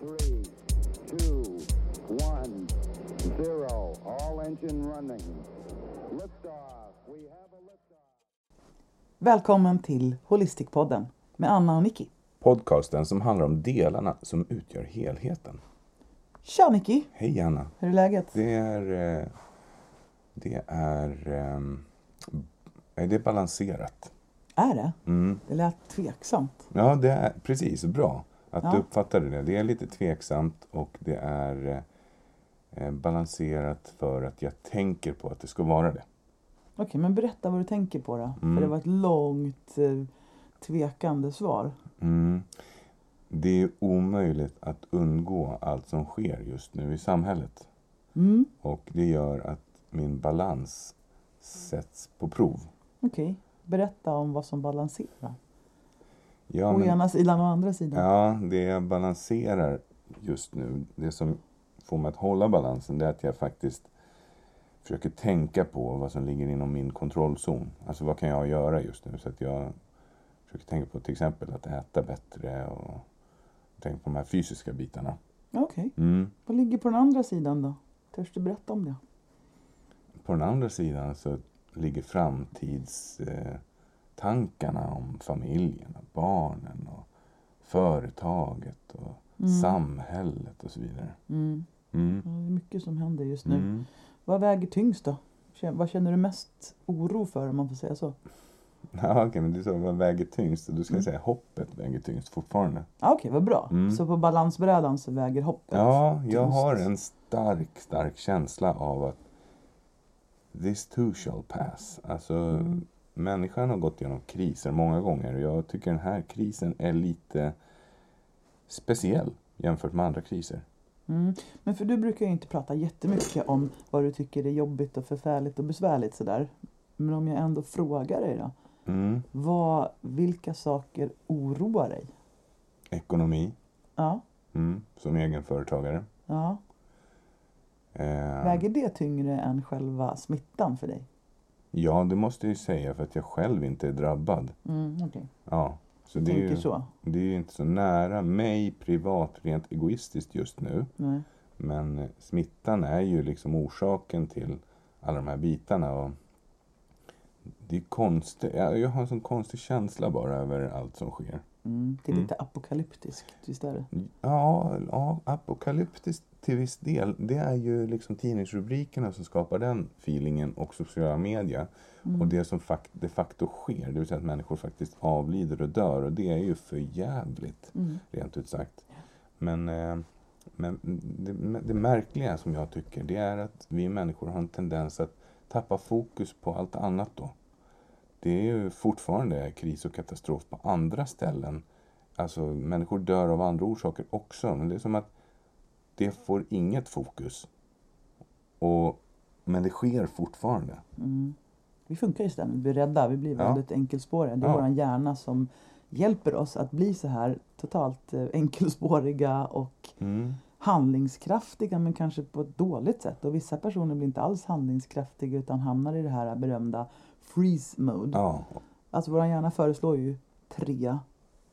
three, two, one, zero. All engine running. Liftoff. We have a liftoff. Välkommen till Holistikpodden med Anna och Nicky. Podcasten som handlar om delarna som utgör helheten. Tja Nicky! Hej Anna! Hur är läget? Det är... eh, Det är... eh, Det är balanserat. Är det? Mm. Det lät tveksamt. Ja, det är precis. Bra att Ja. du uppfattade det. Det är lite tveksamt och det är eh, eh, balanserat för att jag tänker på att det ska vara det. Okej, men berätta vad du tänker på då. Mm. För det var ett långt eh, tvekande svar. Mm. Det är omöjligt att undgå allt som sker just nu i samhället. Mm, Och det gör att min balans sätts på prov. okej. Berätta om vad som balanserar. Ja, Å men- ena sidan och andra sidan. Ja, det jag balanserar just nu, det som får mig att hålla balansen, det är att jag faktiskt försöker tänka på vad som ligger inom min kontrollzon. Alltså vad kan jag göra just nu? Så att jag försöker tänka på till exempel att äta bättre och tänka på de här fysiska bitarna. Okej. Mm. Vad ligger på den andra sidan då? Törs du berätta om det? På den andra sidan så ligger framtidstankarna eh, tankarna om familjen, och barnen och företaget och Mm. samhället och så vidare. Mm. Mm. Ja, det är mycket som händer just nu. Mm. Vad väger tyngst då? Vad känner du mest oro för om man får säga så? Ja, okej, men det är så vad väger tyngst? Då ska Mm. säga hoppet väger tyngst fortfarande. Ah, Okej, vad bra. Mm. Så på balansbrädan så väger hoppet Ja, jag tyngst. har en stark, stark känsla av att this too shall pass. Alltså, Mm. Människan har gått igenom kriser många gånger och jag tycker den här krisen är lite speciell jämfört med andra kriser. Mm. Men för du brukar ju inte prata jättemycket om vad du tycker är jobbigt och förfärligt och besvärligt sådär. Men om jag ändå frågar dig då. Mm. Vad, vilka saker oroar dig? Ekonomi, Ja, mm. som egenföretagare. ja. Eh, Väger det tyngre än själva smittan för dig? Ja, det måste jag ju säga för att jag själv inte är drabbad. Mm, okej. Ja, så det ju, så? det är ju inte så nära mig privat rent egoistiskt just nu. Nej. Men eh, smittan är ju liksom orsaken till alla de här bitarna. Och det är konstigt. Jag jag har en sån konstig känsla bara över allt som sker. Mm. Det är Mm. lite apokalyptiskt, visst är det? Ja, ja, apokalyptiskt till viss del. Det är ju liksom tidningsrubrikerna som skapar den feelingen och sociala media. Mm. Och det som fakt- de facto sker, det vill säga att människor faktiskt avlider och dör. Och det är ju för jävligt, Mm. rent ut sagt. Men, eh, men det, det märkliga som jag tycker, det är att vi människor har en tendens att tappa fokus på allt annat då. Det är ju fortfarande kris och katastrof på andra ställen. Alltså människor dör av andra orsaker också. Men det är som att det får inget fokus. Och, men det sker fortfarande. Mm. Vi funkar just där, vi blir rädda, vi blir Ja. väldigt enkelspåriga. Det är Ja. vår hjärna som hjälper oss att bli så här totalt eh, enkelspåriga och Mm. handlingskraftiga men kanske på ett dåligt sätt. Och vissa personer blir inte alls handlingskraftiga utan hamnar i det här berömda freeze mode. Ja, Alltså vår hjärna föreslår ju tre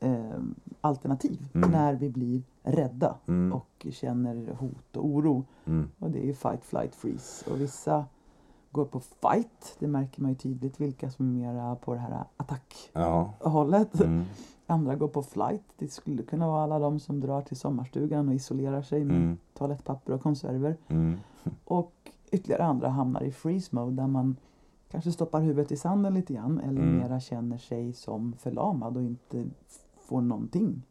eh, alternativ Mm. när vi blir rädda Mm. och känner hot och oro. mm. Och det är ju fight, flight, freeze. Och vissa går på fight. Det märker man ju tydligt vilka som är mera på det här attackhållet. ja. Mm. Andra går på flight. Det skulle kunna vara alla de som drar till sommarstugan och isolerar sig med Mm. toalettpapper och konserver. Mm. Och ytterligare andra hamnar i freeze mode där man kanske stoppar huvudet i sanden lite grann eller Mm. mera känner sig som förlamad och inte får någonting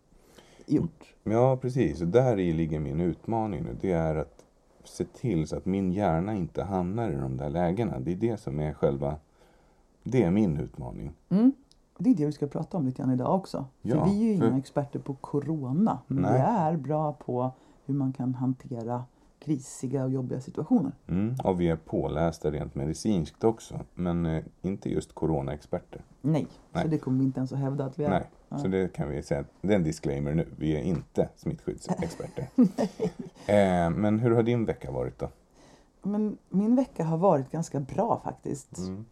gjort. Ja, precis. Och där i ligger min utmaning nu. Det är att se till så att min hjärna inte hamnar i de där lägena. Det är det som är själva... Det är min utmaning. Mm. Det är det vi ska prata om lite grann idag också. För Ja, vi är ju för- inga experter på corona. Men Nej. vi är bra på hur man kan hantera krisiga och jobbiga situationer. Mm. Och vi är pålästa rent medicinskt också. Men eh, inte just coronaexperter. Nej, Nej. så det kommer vi inte ens att hävda att vi är. Nej, Ja. så det kan vi säga. Det är en disclaimer nu. Vi är inte smittskyddsexperter. eh, men hur har din vecka varit då? Men min vecka har varit ganska bra faktiskt. Mm.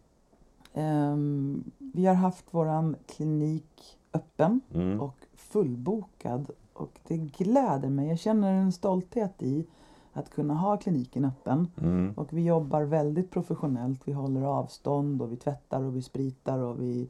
Ehm, vi har haft våran klinik öppen Mm. och fullbokad Och det gläder mig. Jag känner en stolthet i att kunna ha kliniken öppen. Mm. Och vi jobbar väldigt professionellt. Vi håller avstånd och vi tvättar och vi spritar och vi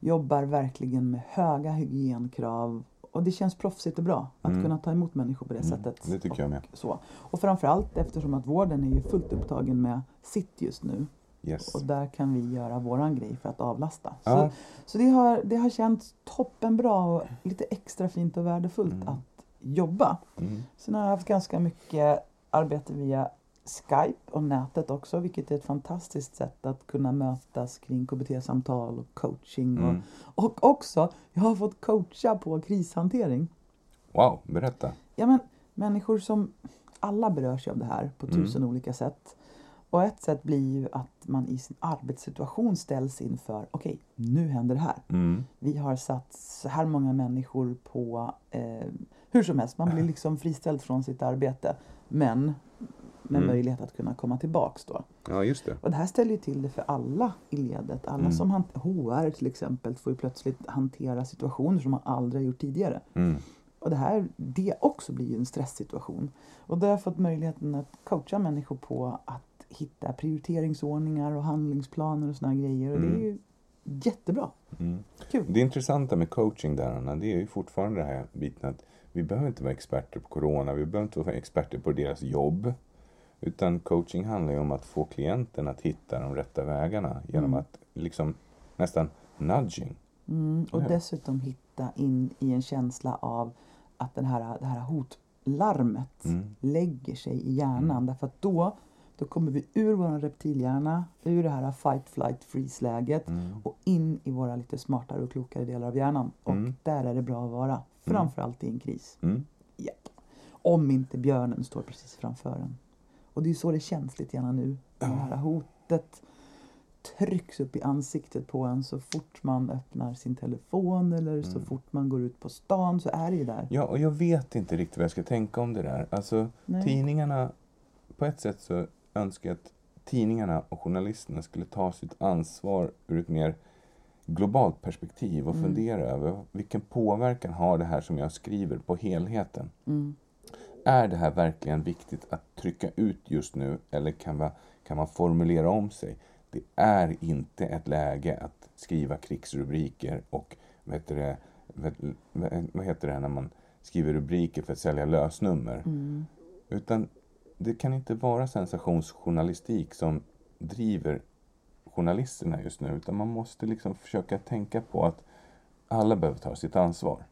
jobbar verkligen med höga hygienkrav. Och det känns proffsigt och bra att Mm. kunna ta emot människor på det Mm, sättet. det tycker jag med. Och, så. och framförallt eftersom att vården är ju fullt upptagen med sitt just nu. Yes. Och där kan vi göra våran grej för att avlasta. Ja. Så, så det, har, det har känts toppenbra och lite extra fint och värdefullt Mm. att jobba. Mm. Sen har jag haft ganska mycket arbete via Skype och nätet också, vilket är ett fantastiskt sätt att kunna mötas kring KBT-samtal och coaching. Mm. Och, och också, jag har fått coacha på krishantering. Wow, berätta. Ja, men, människor som, alla berörs ju av det här på Mm. tusen olika sätt. Och ett sätt blir ju att man i sin arbetssituation ställs inför, okej, nu händer det här. Mm. Vi har satt så här många människor på, eh, hur som helst, man blir liksom friställd från sitt arbete. Men med Mm. möjlighet att kunna komma tillbaks då. Ja, just det. Och det här ställer ju till det för alla i ledet. Alla Mm. som HR till exempel får ju plötsligt hantera situationer som man aldrig har gjort tidigare. Mm. Och det här, det också blir ju en stresssituation. Och då har jag fått möjligheten att coacha människor på att hitta prioriteringsordningar och handlingsplaner och såna grejer. Och det är Mm. ju jättebra. Mm. Kul. Det intressanta med coaching där, Anna, det är ju fortfarande det här biten att vi behöver inte vara experter på corona, vi behöver inte vara experter på deras jobb. Utan coaching handlar ju om att få klienten att hitta de rätta vägarna genom Mm. att liksom nästan nudging. Mm, och dessutom hitta in i en känsla av att den här, det här hotlarmet Mm. lägger sig i hjärnan. Mm. Därför att då, då kommer vi ur vår reptilhjärna, ur det här fight, flight, freeze-läget Mm. och in i våra lite smartare och klokare delar av hjärnan. Och Mm. där är det bra att vara. Framförallt i en kris. Mm. Japp. Om inte björnen står precis framför en. Och det är så det känns lite grann nu. Det här hotet trycks upp i ansiktet på en så fort man öppnar sin telefon eller så Mm. fort man går ut på stan så är det ju där. Ja, och jag vet inte riktigt vad jag ska tänka om det där. Alltså, Nej. tidningarna, på ett sätt så önskar jag att tidningarna och journalisterna skulle ta sitt ansvar ur ett mer globalt perspektiv och Mm. fundera över vilken påverkan har det här som jag skriver på helheten. Mm. Är det här verkligen viktigt att trycka ut just nu eller kan man, kan man formulera om sig? Det är inte ett läge att skriva krigsrubriker och heter det, vad- vad heter det när man skriver rubriker för att sälja lösnummer? Mm. Utan det kan inte vara sensationsjournalistik som driver journalisterna just nu. Utan man måste liksom försöka tänka på att alla behöver ta sitt ansvar.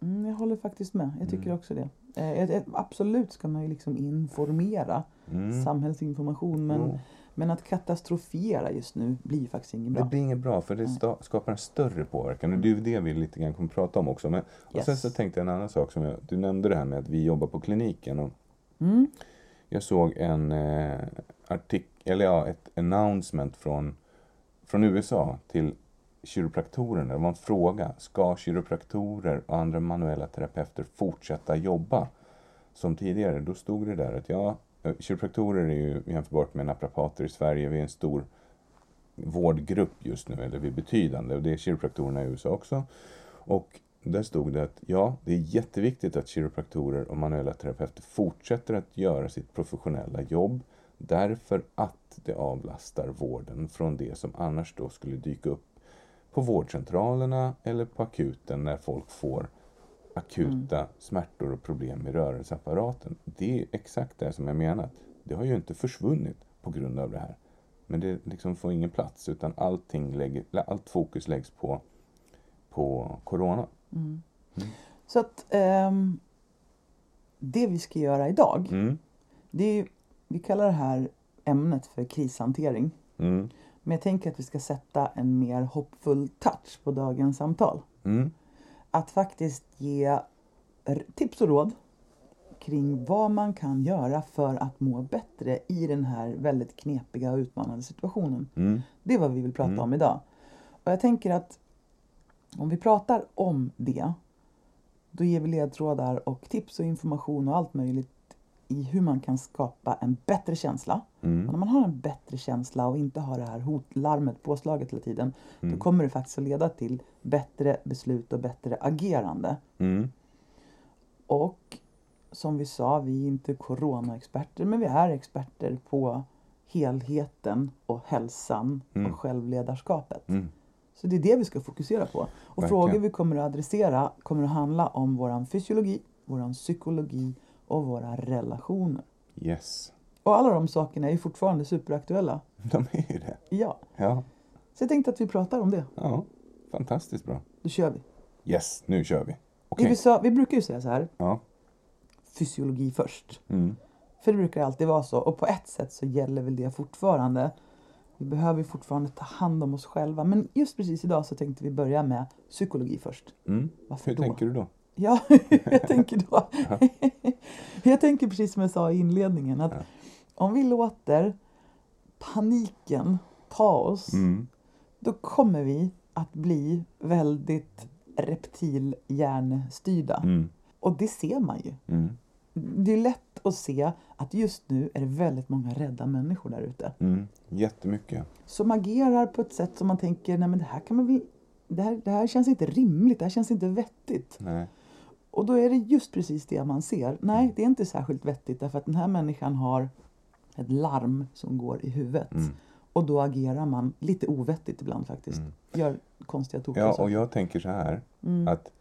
Mm, jag håller faktiskt med. Jag tycker Mm. också det. Eh, absolut ska man ju liksom informera Mm. samhällsinformation men, Jo. men att katastrofera just nu blir faktiskt inget bra. Det blir inget bra för det sta- skapar en större påverkan. Och det är ju det vi lite grann kommer prata om också. Men, och sen Yes. så tänkte jag en annan sak som jag, du nämnde det här med att vi jobbar på kliniken. Och Mm. jag såg en eh, artikel, eller ja, ett announcement från, från USA till kiropraktorerna. Det var en fråga. Ska kiropraktorer och andra manuella terapeuter fortsätta jobba som tidigare? Då stod det där att ja, kiropraktorer är ju jämförbart med naprapater i Sverige. Vi är en stor vårdgrupp just nu, eller vi är betydande. Och det är kiropraktorerna i USA också. Och där stod det att ja, det är jätteviktigt att kiropraktorer och manuella terapeuter fortsätter att göra sitt professionella jobb därför att det avlastar vården från det som annars då skulle dyka upp på vårdcentralerna eller på akuten när folk får akuta smärtor och problem i rörelseapparaten. Det är exakt det som jag menat. Det har ju inte försvunnit på grund av det här. Men det liksom får ingen plats utan allting lägger, allt fokus läggs på, på corona. Mm. Mm. Så att ehm, det vi ska göra idag, Mm. det är ju, vi kallar det här ämnet för krishantering. Mm. Men jag tänker att vi ska sätta en mer hoppfull touch på dagens samtal. Mm. Att faktiskt ge tips och råd kring vad man kan göra för att må bättre i den här väldigt knepiga och utmanande situationen. Mm. Det är vad vi vill prata Mm. om idag. Och jag tänker att om vi pratar om det, då ger vi ledtrådar och tips och information och allt möjligt i hur man kan skapa en bättre känsla. Och Mm. när man har en bättre känsla och inte har det här hotlarmet påslaget hela tiden, då Mm. kommer det faktiskt att leda till bättre beslut och bättre agerande. Mm. Och som vi sa, vi är inte coronaexperter men vi är experter på helheten och hälsan Mm. och självledarskapet. Mm. Så det är det vi ska fokusera på. Och Verkligen. frågor vi kommer att adressera kommer att handla om våran fysiologi, våran psykologi och våra relationer. Yes. Och alla de sakerna är ju fortfarande superaktuella. De är ju det. Ja, Ja. så jag tänkte att vi pratar om det. ja. Fantastiskt bra. Då kör vi. Yes, nu kör vi. Okej. vi, vi brukar ju säga så här, Ja. fysiologi först. Mm. För det brukar alltid vara så. Och på ett sätt så gäller väl det fortfarande. Vi behöver fortfarande ta hand om oss själva. Men just precis idag så tänkte vi börja med psykologi först. Mm. Varför Hur då? tänker du då? Ja, jag tänker då. jag tänker precis som jag sa i inledningen att om vi låter paniken ta oss, Mm. då kommer vi att bli väldigt reptilhjärnstyrda. Mm. Och det ser man ju. Mm. Det är lätt att se att just nu är det väldigt många rädda människor där ute. Mm. Jättemycket. Som agerar på ett sätt som man tänker, nej men det här kan man väl... Det här, det här känns inte rimligt, det här känns inte vettigt. Nej. Och då är det just precis det man ser. Nej, det är inte särskilt vettigt därför att den här människan har ett larm som går i huvudet. Mm. Och då agerar man lite ovettigt ibland faktiskt. Mm. Gör konstiga tokiga Ja, och jag tänker så här. Mm. Att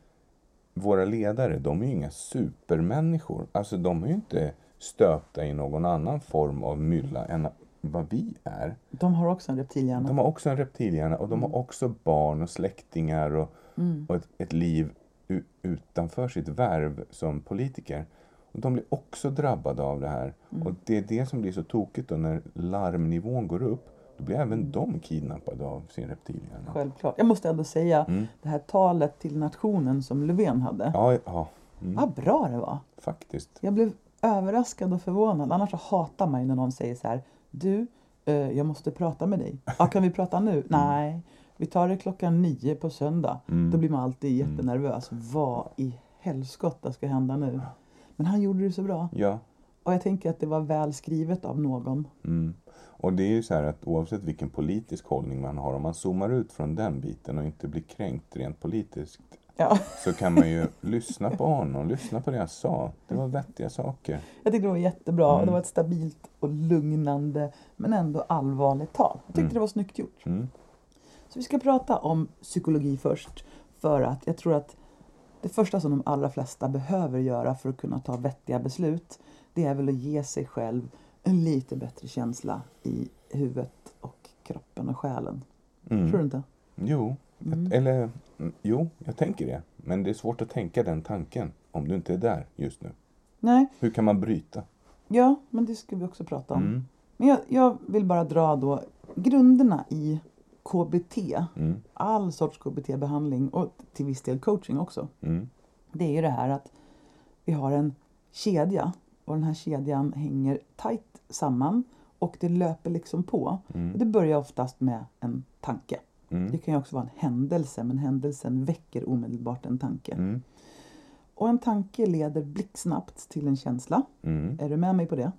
våra ledare, de är ju inga supermänniskor. Alltså de är ju inte stöpta i någon annan form av mylla än vad vi är. De har också en reptilhjärna. De har också en reptilhjärna och de har också barn och släktingar och, Mm. och ett, ett liv utanför sitt värv som politiker. Och de blir också drabbade av det här. Mm. Och det är det som blir så tokigt då när larmnivån går upp. Då blir även Mm. de kidnappade av sin reptilhjärna. Självklart. Jag måste ändå säga, Mm. det här talet till nationen som Löfven hade. Ja, ja mm, Vad bra det var. faktiskt. Jag blev överraskad och förvånad. Annars så hatar man ju när någon säger så här. Du, eh, jag måste prata med dig. Ja, kan vi prata nu? Nej, vi tar det klockan nio på söndag. Mm. Då blir man alltid jättenervös. Vad i helskotta ska hända nu? Men han gjorde det så bra. Ja. Och jag tänker att det var väl skrivet av någon. Mm. Och det är ju så här att oavsett vilken politisk hållning man har, om man zoomar ut från den biten och inte blir kränkt rent politiskt, Ja, så kan man ju lyssna på honom, lyssna på det jag sa. Det var vettiga saker. jag tyckte det var jättebra. Mm. Det var ett stabilt och lugnande men ändå allvarligt tal. Jag tyckte Mm. det var snyggt gjort. Mm. Så vi ska prata om psykologi först. För att jag tror att det första som de allra flesta behöver göra för att kunna ta vettiga beslut, det är väl att ge sig själv en lite bättre känsla i huvudet och kroppen och själen. Mm. Tror du inte? Jo, Mm. eller mm, jo, jag tänker det. Men det är svårt att tänka den tanken om du inte är där just nu. Nej, Hur kan man bryta? ja, men det ska vi också prata om. Mm. Men jag, jag vill bara dra då grunderna i KBT, Mm. all sorts KBT-behandling och till viss del coaching också. Mm. det är ju det här att vi har en kedja och den här kedjan hänger tajt samman och det löper liksom på. Mm. det börjar oftast med en tanke. Det Mm. kan ju också vara en händelse men händelsen väcker omedelbart en tanke. Mm. Och en tanke leder blixtsnabbt till en känsla. Mm. Är du med mig på det?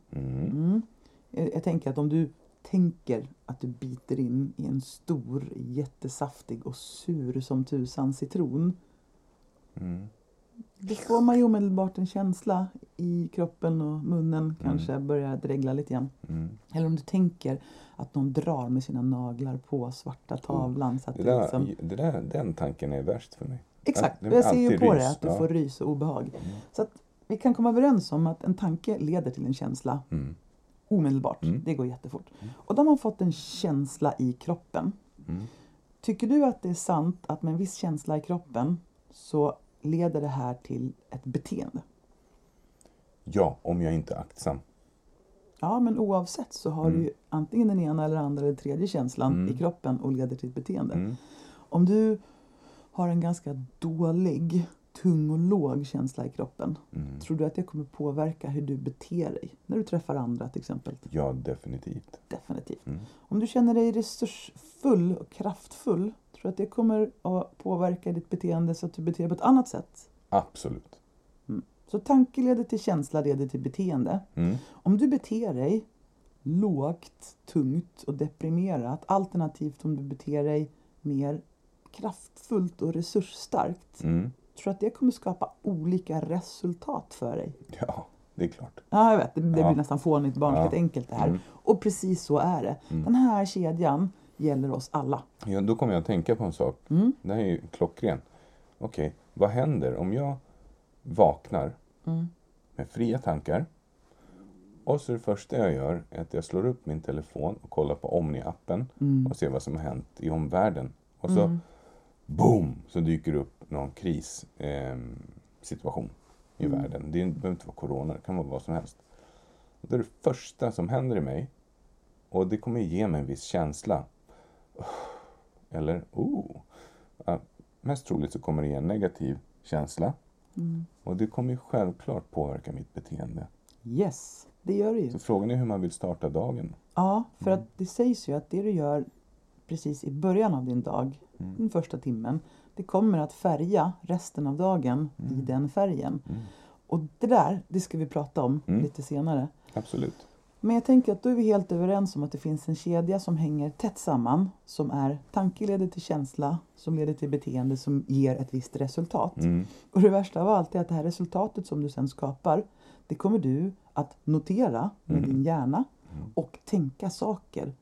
Jag tänker att om du tänker att du biter in i en stor, jättesaftig och sur som tusan citron Mm. Då får man ju omedelbart en känsla i kroppen och munnen kanske börjar dregla lite grann. Mm. Eller om du tänker att någon drar med sina naglar på svarta tavlan. Så att Det där, liksom... det där, den tanken är värst för mig. Exakt, jag ser ju på rys, det att du ja. får rys och obehag. Mm. Så att vi kan komma överens om att en tanke leder till en känsla Mm. Omedelbart. Mm. Det går jättefort. Och då har man fått en känsla i kroppen. Mm. Tycker du att det är sant att med en viss känsla i kroppen så leder det här till ett beteende? Ja, om jag inte är aktsam. Ja, men oavsett så har du ju antingen den ena eller andra eller tredje känslan Mm. i kroppen och leder till ett beteende. Mm. Om du har en ganska dålig, tung och låg känsla i kroppen, Mm. tror du att det kommer påverka hur du beter dig när du träffar andra till exempel? Ja, definitivt. Definitivt. Mm. Om du känner dig resursfull och kraftfull, tror du att det kommer att påverka ditt beteende så att du beter dig på ett annat sätt? Absolut. Så tanke leder till känsla, leder till beteende. Mm. Om du beter dig lågt, tungt och deprimerat alternativt om du beter dig mer kraftfullt och resursstarkt Mm. Tror att det kommer skapa olika resultat för dig. Ja, det är klart. Ja, jag vet. Det, det Ja. blir nästan fånigt barnsligt Ja. enkelt det här. Mm. Och precis så är det. Den här kedjan gäller oss alla. Ja, då kommer jag att tänka på en sak. Mm. Det här är ju klockren. Okej, vad händer om jag vaknar Mm. med fria tankar och så det första jag gör är att jag slår upp min telefon och kollar på Omni-appen Mm. och ser vad som har hänt i omvärlden. Och så boom, så dyker det upp någon krissituation eh, i Mm. världen. Det behöver inte vara corona, det kan vara vad som helst. Och det är det första som händer i mig och det kommer ge mig en viss känsla. Eller, oh. Ja, mest troligt så kommer det ge en negativ känsla. Mm. Och det kommer ju självklart påverka mitt beteende. Yes, det gör det ju. Så frågan är hur man vill starta dagen. Ja, för Mm. att det sägs ju att det du gör precis i början av din dag, Mm. den första timmen, det kommer att färga resten av dagen i Mm. den färgen. Och det där, det ska vi prata om Mm. lite senare. Absolut. Men jag tänker att då är vi helt överens om att det finns en kedja som hänger tätt samman, som är tanke leder till känsla, som leder till beteende som ger ett visst resultat. Mm. Och det värsta av allt är att det här resultatet som du sen skapar, det kommer du att notera med Mm. din hjärna och tänka saker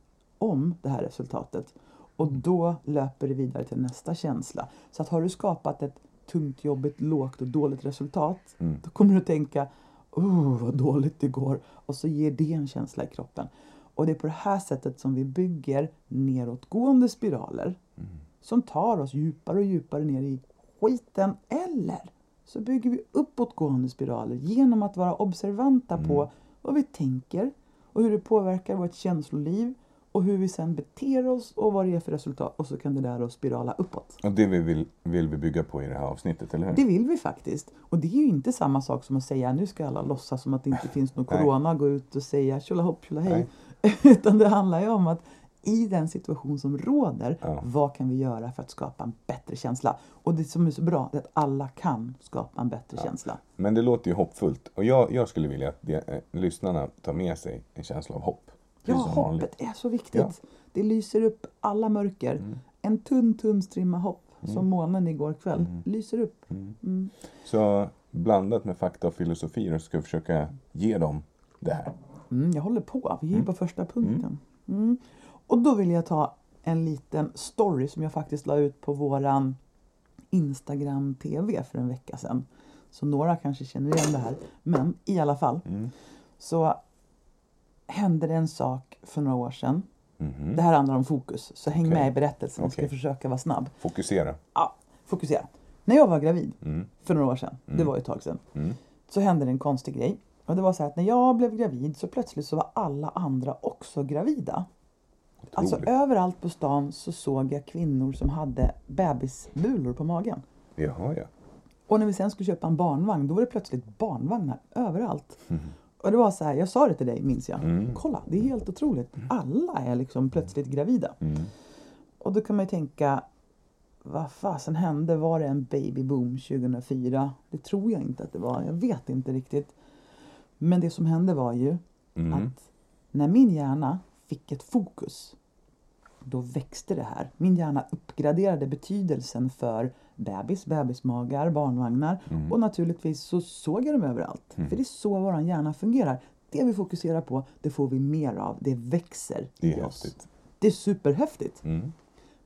om det här resultatet. Och Mm. då löper det vidare till nästa känsla. Så att har du skapat ett tungt, jobbigt, lågt och dåligt resultat, Mm. då kommer du att tänka oh, vad dåligt det går. Och så ger det en känsla i kroppen. Och det är på det här sättet som vi bygger nedåtgående spiraler Mm. som tar oss djupare och djupare ner i skiten. Eller så bygger vi uppåtgående spiraler genom att vara observanta Mm. på vad vi tänker och hur det påverkar vårt känsloliv och hur vi sen beter oss och vad det är för resultat. Och så kan det där då spirala uppåt. Och det vi vill, vill vi bygga på i det här avsnittet, eller hur? Det vill vi faktiskt. Och det är ju inte samma sak som att säga nu ska alla låtsas som att det inte finns någon corona, gå ut och säga tjolahopp tjolahej. Utan det handlar ju om att i den situation som råder, Ja. vad kan vi göra för att skapa en bättre känsla? Och det som är så bra är att alla kan skapa en bättre känsla. Men det låter ju hoppfullt. Och jag, jag skulle vilja att de, eh, lyssnarna tar med sig en känsla av hopp. Ja, hoppet är så viktigt. Ja. Det lyser upp alla mörker. Mm. En tunn, tunn strimma hopp, som månen igår kväll, lyser upp. Mm. Mm. Så blandat med fakta och filosofi då ska vi försöka ge dem det här. Mm, jag håller på. Vi är på första punkten. Mm. Och då vill jag ta en liten story som jag faktiskt la ut på våran Instagram TV för en vecka sedan. Så några kanske känner igen det här. Men i alla fall Mm. så hände det en sak för några år sedan. Mhm. Det här handlar om fokus, så häng Okej. med i berättelsen. Jag ska försöka vara snabb. Fokusera. Ja, fokusera. När jag var gravid Mm. för några år sedan, det Mm. var ju ett tag sedan, Mm. så hände det en konstig grej. Och det var så här att när jag blev gravid så plötsligt så var alla andra också gravida. Alltså Otroligt. överallt på stan så såg jag kvinnor som hade bebisbulor på magen. Jaha, ja. Och när vi sen skulle köpa en barnvagn då var det plötsligt barnvagnar överallt. Och det var så här, jag sa det till dig minns jag. Mm. Kolla, det är helt otroligt. Alla är liksom plötsligt gravida. Mm. Och då kan man ju tänka, vad fasen hände? Var det en babyboom 2004? Det tror jag inte att det var. Jag vet inte riktigt. Men det som hände var ju Mm. att när min hjärna fick ett fokus, då växte det här. Min hjärna uppgraderade betydelsen för bebis, bebismagar, barnvagnar Mm. och naturligtvis så såg jag dem överallt. För det är så vår hjärna fungerar. Det vi fokuserar på, det får vi mer av. Det växer Det i oss. häftigt. Det är superhäftigt. Mm.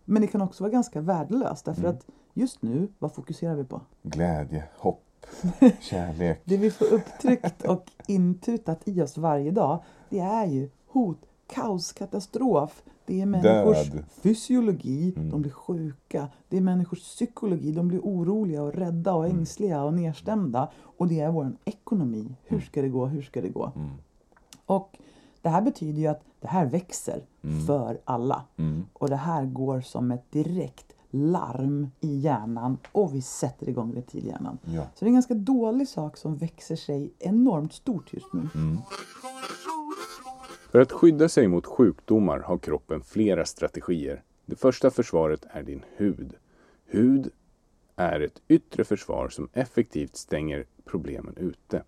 Men det kan också vara ganska värdelöst därför att just nu, vad fokuserar vi på? Glädje, hopp, kärlek. Det vi får upptryckt och intutat i oss varje dag, det är ju hot, kaos, katastrof. Det är människors Död. fysiologi, Mm. de blir sjuka. Det är människors psykologi, de blir oroliga och rädda och Mm. ängsliga och nedstämda. Och det är vår ekonomi. Hur ska det gå, hur ska det gå? Mm. Och det här betyder ju att det här växer för alla. Mm. Och det här går som ett direkt larm i hjärnan och vi sätter igång reptilhjärnan. Ja. Så det är en ganska dålig sak som växer sig enormt stort just nu. För att skydda sig mot sjukdomar har kroppen flera strategier. Det första försvaret är din hud. Hud är ett yttre försvar som effektivt stänger problemen ute.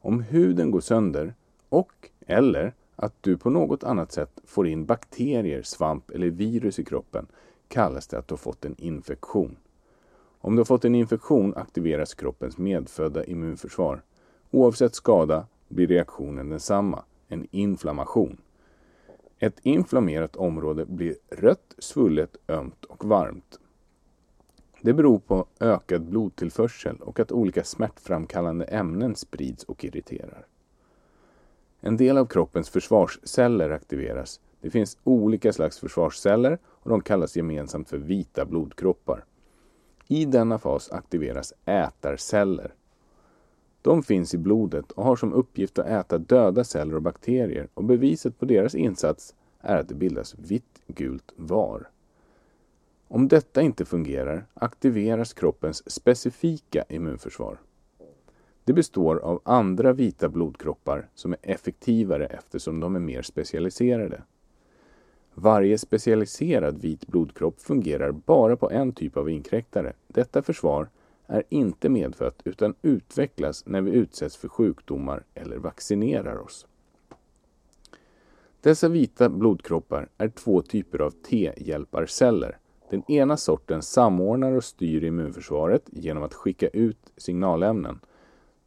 Om huden går sönder och eller att du på något annat sätt får in bakterier, svamp eller virus i kroppen kallas det att du har fått en infektion. Om du har fått en infektion aktiveras kroppens medfödda immunförsvar. Oavsett skada blir reaktionen densamma, en inflammation. Ett inflammerat område blir rött, svullet, ömt och varmt. Det beror på ökad blodtillförsel och att olika smärtframkallande ämnen sprids och irriterar. En del av kroppens försvarsceller aktiveras. Det finns olika slags försvarsceller och de kallas gemensamt för vita blodkroppar. I denna fas aktiveras ätarceller. De finns i blodet och har som uppgift att äta döda celler och bakterier och beviset på deras insats är att det bildas vitt gult var. Om detta inte fungerar aktiveras kroppens specifika immunförsvar. Det består av andra vita blodkroppar som är effektivare eftersom de är mer specialiserade. Varje specialiserad vit blodkropp fungerar bara på en typ av inkräktare. Detta försvar är inte medfött utan utvecklas när vi utsätts för sjukdomar eller vaccinerar oss. Dessa vita blodkroppar är två typer av T-hjälparceller. Den ena sorten samordnar och styr immunförsvaret genom att skicka ut signalämnen.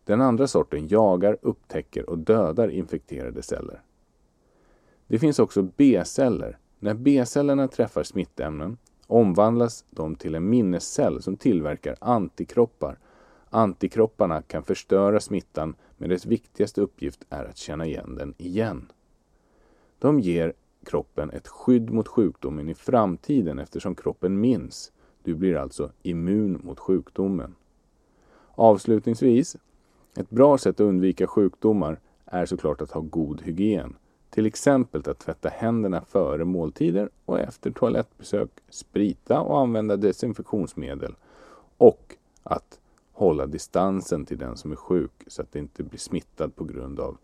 Den andra sorten jagar, upptäcker och dödar infekterade celler. Det finns också B-celler. När B-cellerna träffar smittämnen omvandlas de till en minnescell som tillverkar antikroppar. Antikropparna kan förstöra smittan men dess viktigaste uppgift är att känna igen den igen. De ger kroppen ett skydd mot sjukdomen i framtiden eftersom kroppen minns. Du blir alltså immun mot sjukdomen. Avslutningsvis, ett bra sätt att undvika sjukdomar är såklart att ha god hygien. Till exempel att tvätta händerna före måltider och efter toalettbesök, sprita och använda desinfektionsmedel och att hålla distansen till den som är sjuk så att det inte blir smittad på grund av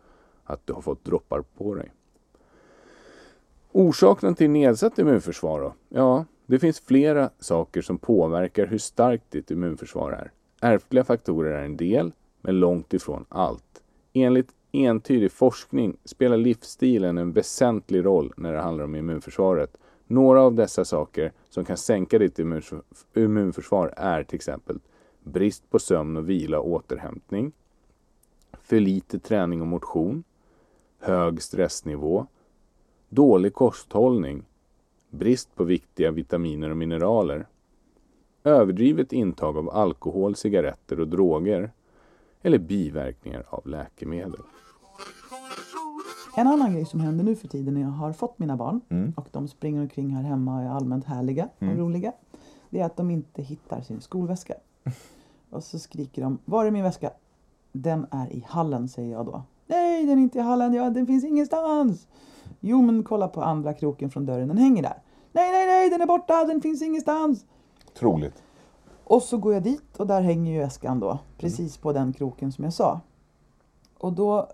att du har fått droppar på dig. Orsaken till nedsatt immunförsvar då? Ja, det finns flera saker som påverkar hur starkt ditt immunförsvar är. Ärftliga faktorer är en del, men långt ifrån allt. Enligt entydig forskning spelar livsstilen en väsentlig roll när det handlar om immunförsvaret. Några av dessa saker som kan sänka ditt immunförsvar är till exempel brist på sömn och vila och återhämtning, för lite träning och motion, hög stressnivå, dålig kosthållning, brist på viktiga vitaminer och mineraler, överdrivet intag av alkohol, cigaretter och droger eller biverkningar av läkemedel. En annan grej som händer nu för tiden när jag har fått mina barn Mm. och de springer omkring här hemma och är allmänt härliga Mm. och roliga. Det är att de inte hittar sin skolväska. Och så skriker de, var är min väska? Den är i hallen säger jag då. Nej, den är inte i hallen, ja, den finns ingenstans. Jo, men kolla på andra kroken från dörren, den hänger där. Nej, nej, nej, den är borta, den finns ingenstans. Otroligt. Och så går jag dit och där hänger ju väskan då, precis på den kroken som jag sa. Och då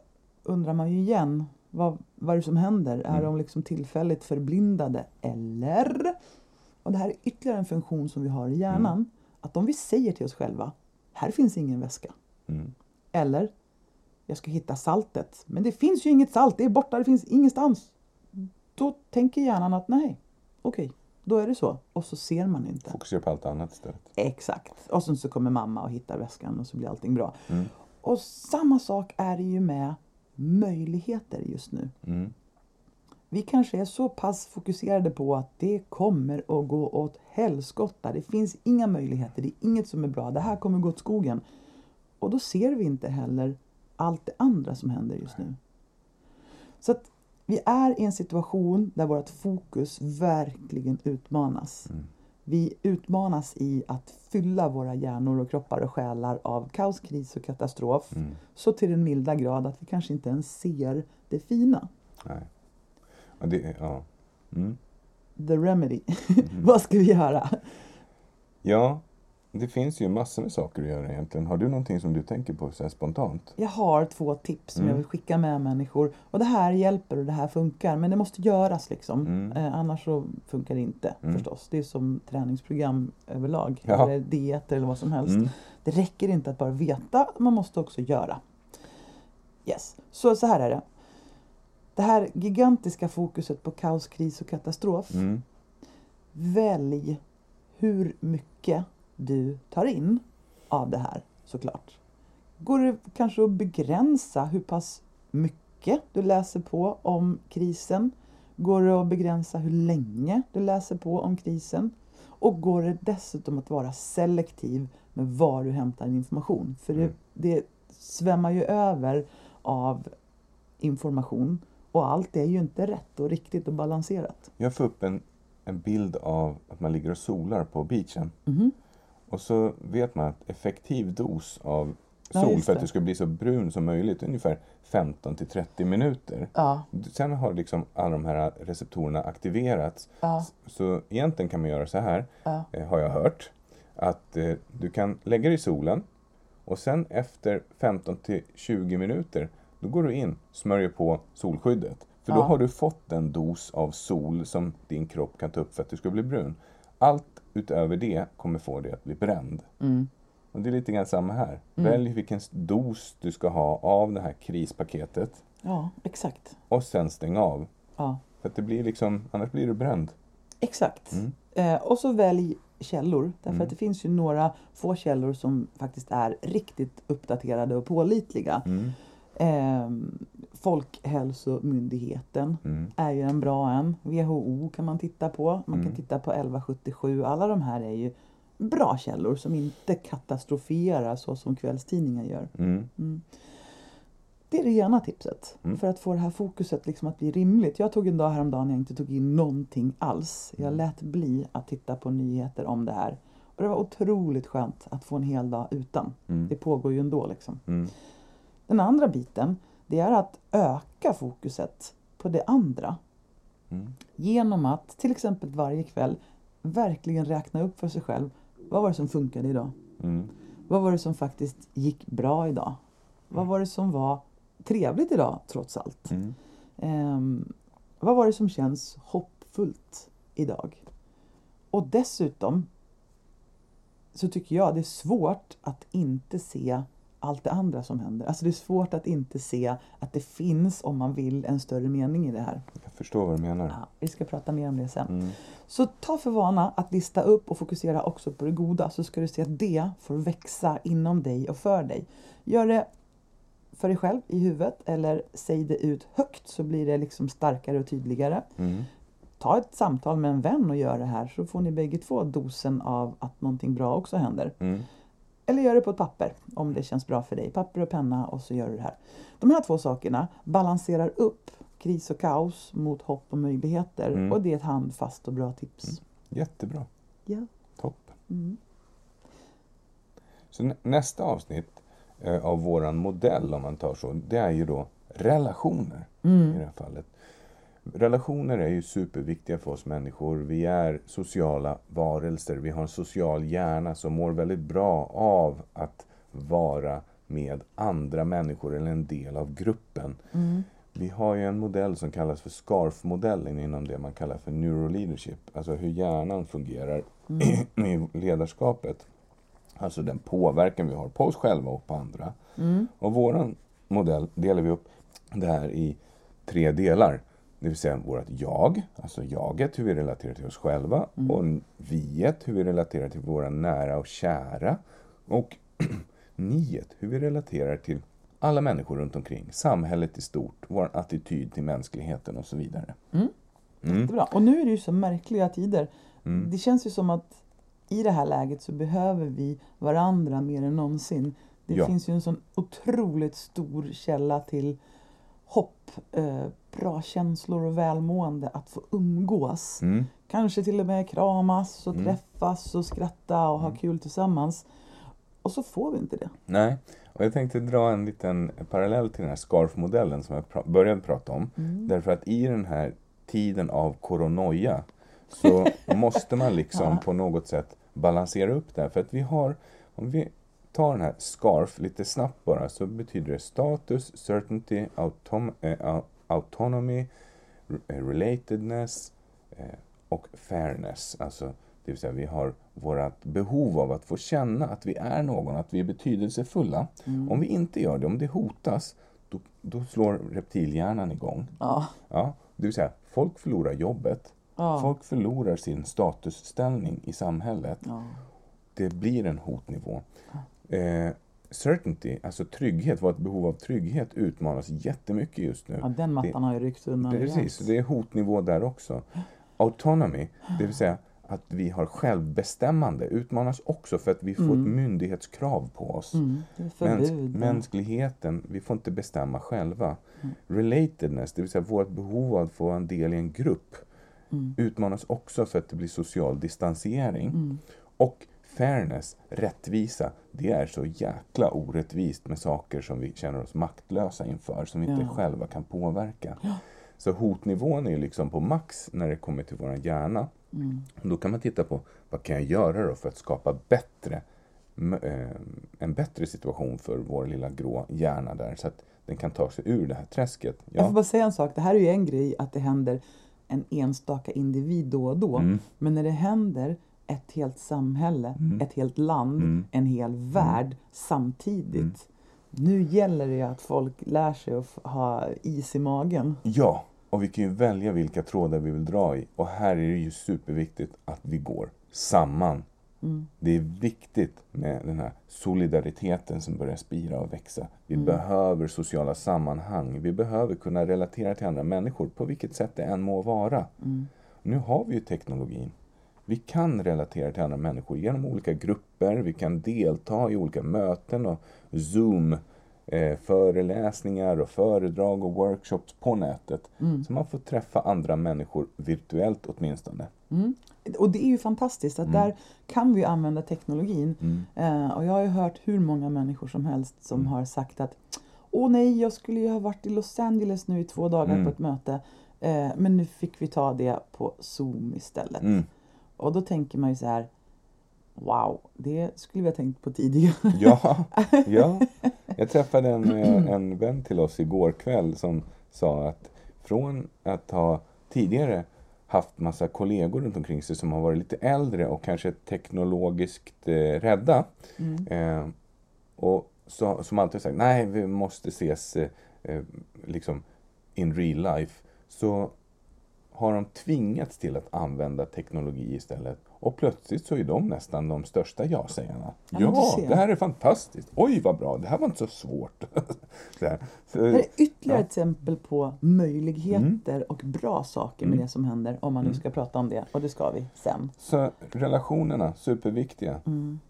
undrar man ju igen, vad, vad är det som händer? Är Mm. de liksom tillfälligt förblindade eller? Och det här är ytterligare en funktion som vi har i hjärnan. Att om vi säger till oss själva, här finns ingen väska. Mm. Eller, jag ska hitta saltet. Men det finns ju inget salt, det är borta, det finns ingenstans. Då tänker hjärnan att nej, okej, då är det så. Och så ser man inte. Fokusera på allt annat istället. Exakt. Och sen så kommer mamma och hittar väskan och så blir allting bra. Mm. Och samma sak är det ju med möjligheter just nu. Mm. Vi kanske är så pass fokuserade på att det kommer att gå åt helskotta. Det finns inga möjligheter, det är inget som är bra. Det här kommer gå åt skogen. Och då ser vi inte heller allt det andra som händer just nu. Så att vi är i en situation där vårt fokus verkligen utmanas. Mm. Vi utmanas i att fylla våra hjärnor och kroppar och själar av kaos, kris och katastrof. Mm. Så till den milda grad att vi kanske inte ens ser det fina. Nej. Ja, det, ja. Mm. The remedy. Vad ska vi göra? ja, det finns ju massor med saker att göra egentligen. Har du någonting som du tänker på så spontant? Jag har två tips som Mm. jag vill skicka med människor. Och det här hjälper och det här funkar. Men det måste göras liksom. Mm. Eh, annars så funkar det inte Mm. förstås. Det är som träningsprogram överlag. Ja. Eller dieter eller vad som helst. Mm. Det räcker inte att bara veta, man måste också göra. Yes, så, så här är det. Det här gigantiska fokuset på kaos, kris och katastrof. Mm. Välj hur mycket du tar in av det här såklart. Går det kanske att begränsa hur pass mycket du läser på om krisen? Går det att begränsa hur länge du läser på om krisen? Och går det dessutom att vara selektiv med var du hämtar din information? För det, Mm. det svämmar ju över av information och allt är ju inte rätt och riktigt och balanserat. Jag får upp en, en bild av att man ligger och solar på beachen. Mhm. Och så vet man att effektiv dos av Ja, sol just för att du ska bli så brun som möjligt är ungefär 15 till 30 minuter. Ja, Sen har liksom alla de här receptorerna aktiverats. ja, Så egentligen kan man göra så här, ja. eh, har jag hört. Att eh, du kan lägga dig i solen och sen efter 15 till 20 minuter då går du in, smörjer på solskyddet. För då Ja. har du fått den dos av sol som din kropp kan ta upp för att du ska bli brun. Allt utöver det kommer få dig att bli bränd. Mm. Och det är lite grann samma här. Välj vilken dos du ska ha av det här krispaketet ja exakt. och sen stäng av. Ja. För att det blir liksom, annars blir du bränd. Exakt. Mm. Eh, och så välj källor. Därför Mm. att det finns ju några få källor som faktiskt är riktigt uppdaterade och pålitliga. Mm. Eh, Folkhälsomyndigheten Mm. är ju en bra en. WHO kan man titta på. Man Mm. kan titta på 1177. Alla de här är ju bra källor som inte katastroferar så som kvällstidningar gör. Mm. Mm. Det är det ena tipset. Mm. För att få det här fokuset liksom att bli rimligt. Jag tog en dag häromdagen när jag inte tog in någonting alls. Jag Mm. lät bli att titta på nyheter om det här. Och det var otroligt skönt att få en hel dag utan. Det pågår ju ändå liksom. Mm. Den andra biten, det är att öka fokuset på det andra. Mm. Genom att till exempel varje kväll verkligen räkna upp för sig själv. Vad var det som funkade idag? Mm. Vad var det som faktiskt gick bra idag? Vad var det som var trevligt idag trots allt? Mm. Ehm, vad var det som känns hoppfullt idag? Och dessutom så tycker jag det är svårt att inte se allt det andra som händer. Alltså det är svårt att inte se att det finns, om man vill, en större mening i det här. Jag förstår vad du menar. Ja, vi ska prata mer om det sen. Mm. Så ta för vana att lista upp och fokusera också på det goda så ska du se att det får växa inom dig och för dig. Gör det för dig själv i huvudet eller säg det ut högt så blir det liksom starkare och tydligare. Mm. Ta ett samtal med en vän och gör det här så får ni bägge två dosen av att någonting bra också händer. Mm. Eller gör det på ett papper om det känns bra för dig. Papper och penna och så gör du det här. De här två sakerna balanserar upp kris och kaos mot hopp och möjligheter Mm. och det är ett handfast och bra tips. Jättebra. Ja. Toppen. Mm. Så nä- nästa avsnitt eh, av våran modell, om man tar så, det är ju då relationer i Mm. det här fallet. Relationer är ju superviktiga för oss människor. Vi är sociala varelser. Vi har en social hjärna som mår väldigt bra av att vara med andra människor eller en del av gruppen. Mm. Vi har ju en modell som kallas för SCARF-modellen inom det man kallar för neuroleadership. Alltså hur hjärnan fungerar i ledarskapet. Alltså den påverkan vi har på oss själva och på andra. Mm. Och våran modell delar vi upp det här i tre delar. Det vill säga vårt jag, alltså jaget, hur vi relaterar till oss själva. Och viet, hur vi relaterar till våra nära och kära. Och niet, hur vi relaterar till alla människor runt omkring. Samhället i stort, vår attityd till mänskligheten och så vidare. Mm. Mm. Och nu är det ju så märkliga tider. Mm. Det känns ju som att i det här läget så behöver vi varandra mer än någonsin. Det Ja. finns ju en sån otroligt stor källa till hopp, eh, bra känslor och välmående att få umgås. Mm. Kanske till och med kramas och Mm. träffas och skratta och ha kul tillsammans. Och så får vi inte det. Nej, och jag tänkte dra en liten parallell till den här SCARF-modellen som jag pra- började prata om. Mm. Därför att i den här tiden av koronoja så måste man liksom Ja. på något sätt balansera upp det. För att vi har, om vi tar den här SCARF lite snabbt bara, så betyder det status, certainty, autom- eh, au- autonomy, eh, relatedness eh, och fairness. Alltså, det vill säga vi har vårt behov av att få känna att vi är någon, att vi är betydelsefulla. Mm. Om vi inte gör det, om det hotas, då, då slår reptilhjärnan igång. Ja. Ja, det vill säga, folk förlorar jobbet. Ja. Folk förlorar sin statusställning i samhället. ja. det blir en hotnivå. Eh, certainty, alltså trygghet, vårt behov av trygghet utmanas jättemycket just nu. Ja, den mattan har ju ryckts undan Precis, det är hotnivå där också. Autonomy, det vill säga att vi har självbestämmande, utmanas också för att vi får ett myndighetskrav på oss. Mm, det Mäns mänskligheten, vi får inte bestämma själva. Relatedness, det vill säga vårt behov av att få en del i en grupp, utmanas också för att det blir social distansering. Och fairness, rättvisa, det är så jäkla orättvist med saker som vi känner oss maktlösa inför, som vi inte Ja. själva kan påverka. Så hotnivån är ju liksom på max när det kommer till vår hjärna. Då kan man titta på vad kan jag göra då för att skapa bättre, eh, en bättre situation för vår lilla grå hjärna där så att den kan ta sig ur det här träsket. Jag får Ja, bara säga en sak. Det här är ju en grej att det händer en enstaka individ då och då. Mm. Men när det händer ett helt samhälle, ett helt land, Mm. en hel värld samtidigt. Nu gäller det ju att folk lär sig att ha is i magen. ja, och vi kan ju välja vilka trådar vi vill dra i. Och här är det ju superviktigt att vi går samman. Det är viktigt med den här solidariteten som börjar spira och växa. Vi behöver sociala sammanhang. Vi behöver kunna relatera till andra människor på vilket sätt det än må vara. Nu har vi ju teknologin. Vi kan relatera till andra människor genom olika grupper. Vi kan delta i olika möten och Zoom föreläsningar och föredrag och workshops på nätet. Så man får träffa andra människor virtuellt åtminstone. Mm. Och det är ju fantastiskt Mm. att där kan vi använda teknologin. Eh, och jag har ju hört hur många människor som helst som Mm. har sagt att Åh nej, jag skulle ju ha varit i Los Angeles nu i två dagar Mm. på ett möte. Eh, men nu fick vi ta det på Zoom istället. Mm. Och då tänker man ju så här Wow, det skulle vi ha tänkt på tidigare. Ja, ja. Jag träffade en, eh, en vän till oss igår kväll som sa att från att ha tidigare haft massa kollegor runt omkring sig som har varit lite äldre och kanske teknologiskt eh, rädda. Eh, och så, som alltid sagt, nej vi måste ses eh, eh, liksom in real life. Så har de tvingats till att använda teknologi istället. Och plötsligt så är de nästan de största ja-sägarna. Ja, Ja, det här är fantastiskt. Oj, vad bra. Det här var inte så svårt. så här. Så, Det här är ytterligare Ja. exempel på möjligheter och bra saker med Mm. det som händer. Om man nu ska prata om det. Och det ska vi sen. så relationerna, superviktiga. Mm.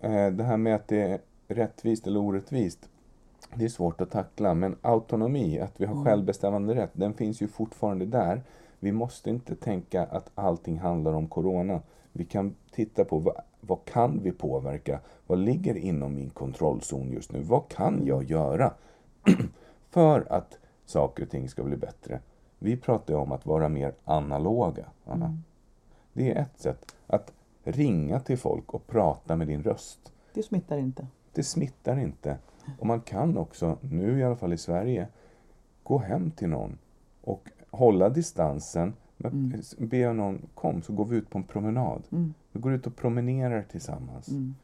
Eh, det här med att det är rättvist eller orättvist. Det är svårt att tackla, men autonomi, att vi har självbestämmande rätt, den finns ju fortfarande där. Vi måste inte tänka att allting handlar om corona. Vi kan titta på vad, vad kan vi påverka? Vad ligger inom min kontrollzon just nu? Vad kan jag göra för att saker och ting ska bli bättre? Vi pratar ju om att vara mer analoga. Anna. Det är ett sätt. Att ringa till folk och prata med din röst. Det smittar inte. Det smittar inte. Och man kan också, nu i alla fall i Sverige, gå hem till någon och hålla distansen. Men Be någon, kom så går vi ut på en promenad. Mm. Vi går ut och promenerar tillsammans. Mm.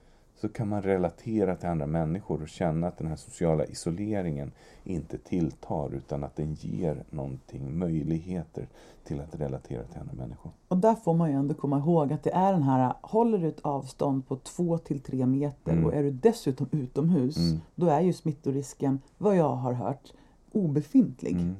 Så kan man relatera till andra människor och känna att den här sociala isoleringen inte tilltar utan att den ger någonting, möjligheter till att relatera till andra människor. Och där får man ju ändå komma ihåg att det är den här, håller du ett avstånd på 2 till 3 meter Mm. och är du dessutom utomhus, Mm. då är ju smittorisken, vad jag har hört, obefintlig. Mm.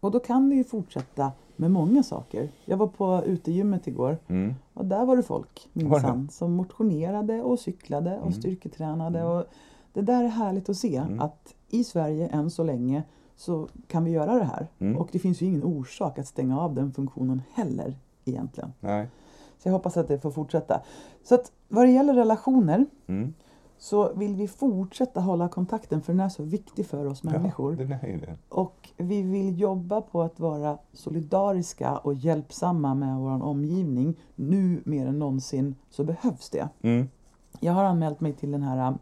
Och då kan vi ju fortsätta med många saker. Jag var på utegymmet igår Mm. och där var det folk minsann som motionerade och cyklade och Mm. styrketränade. Och det där är härligt att se Mm. att i Sverige än så länge så kan vi göra det här. Mm. Och det finns ju ingen orsak att stänga av den funktionen heller egentligen. Nej. Så jag hoppas att det får fortsätta. Så att vad det gäller relationer Mm. Så vill vi fortsätta hålla kontakten för den är så viktig för oss människor. Ja, den är det. Och vi vill jobba på att vara solidariska och hjälpsamma med vår omgivning. Nu mer än någonsin så behövs det. Mm. Jag har anmält mig till den här äh,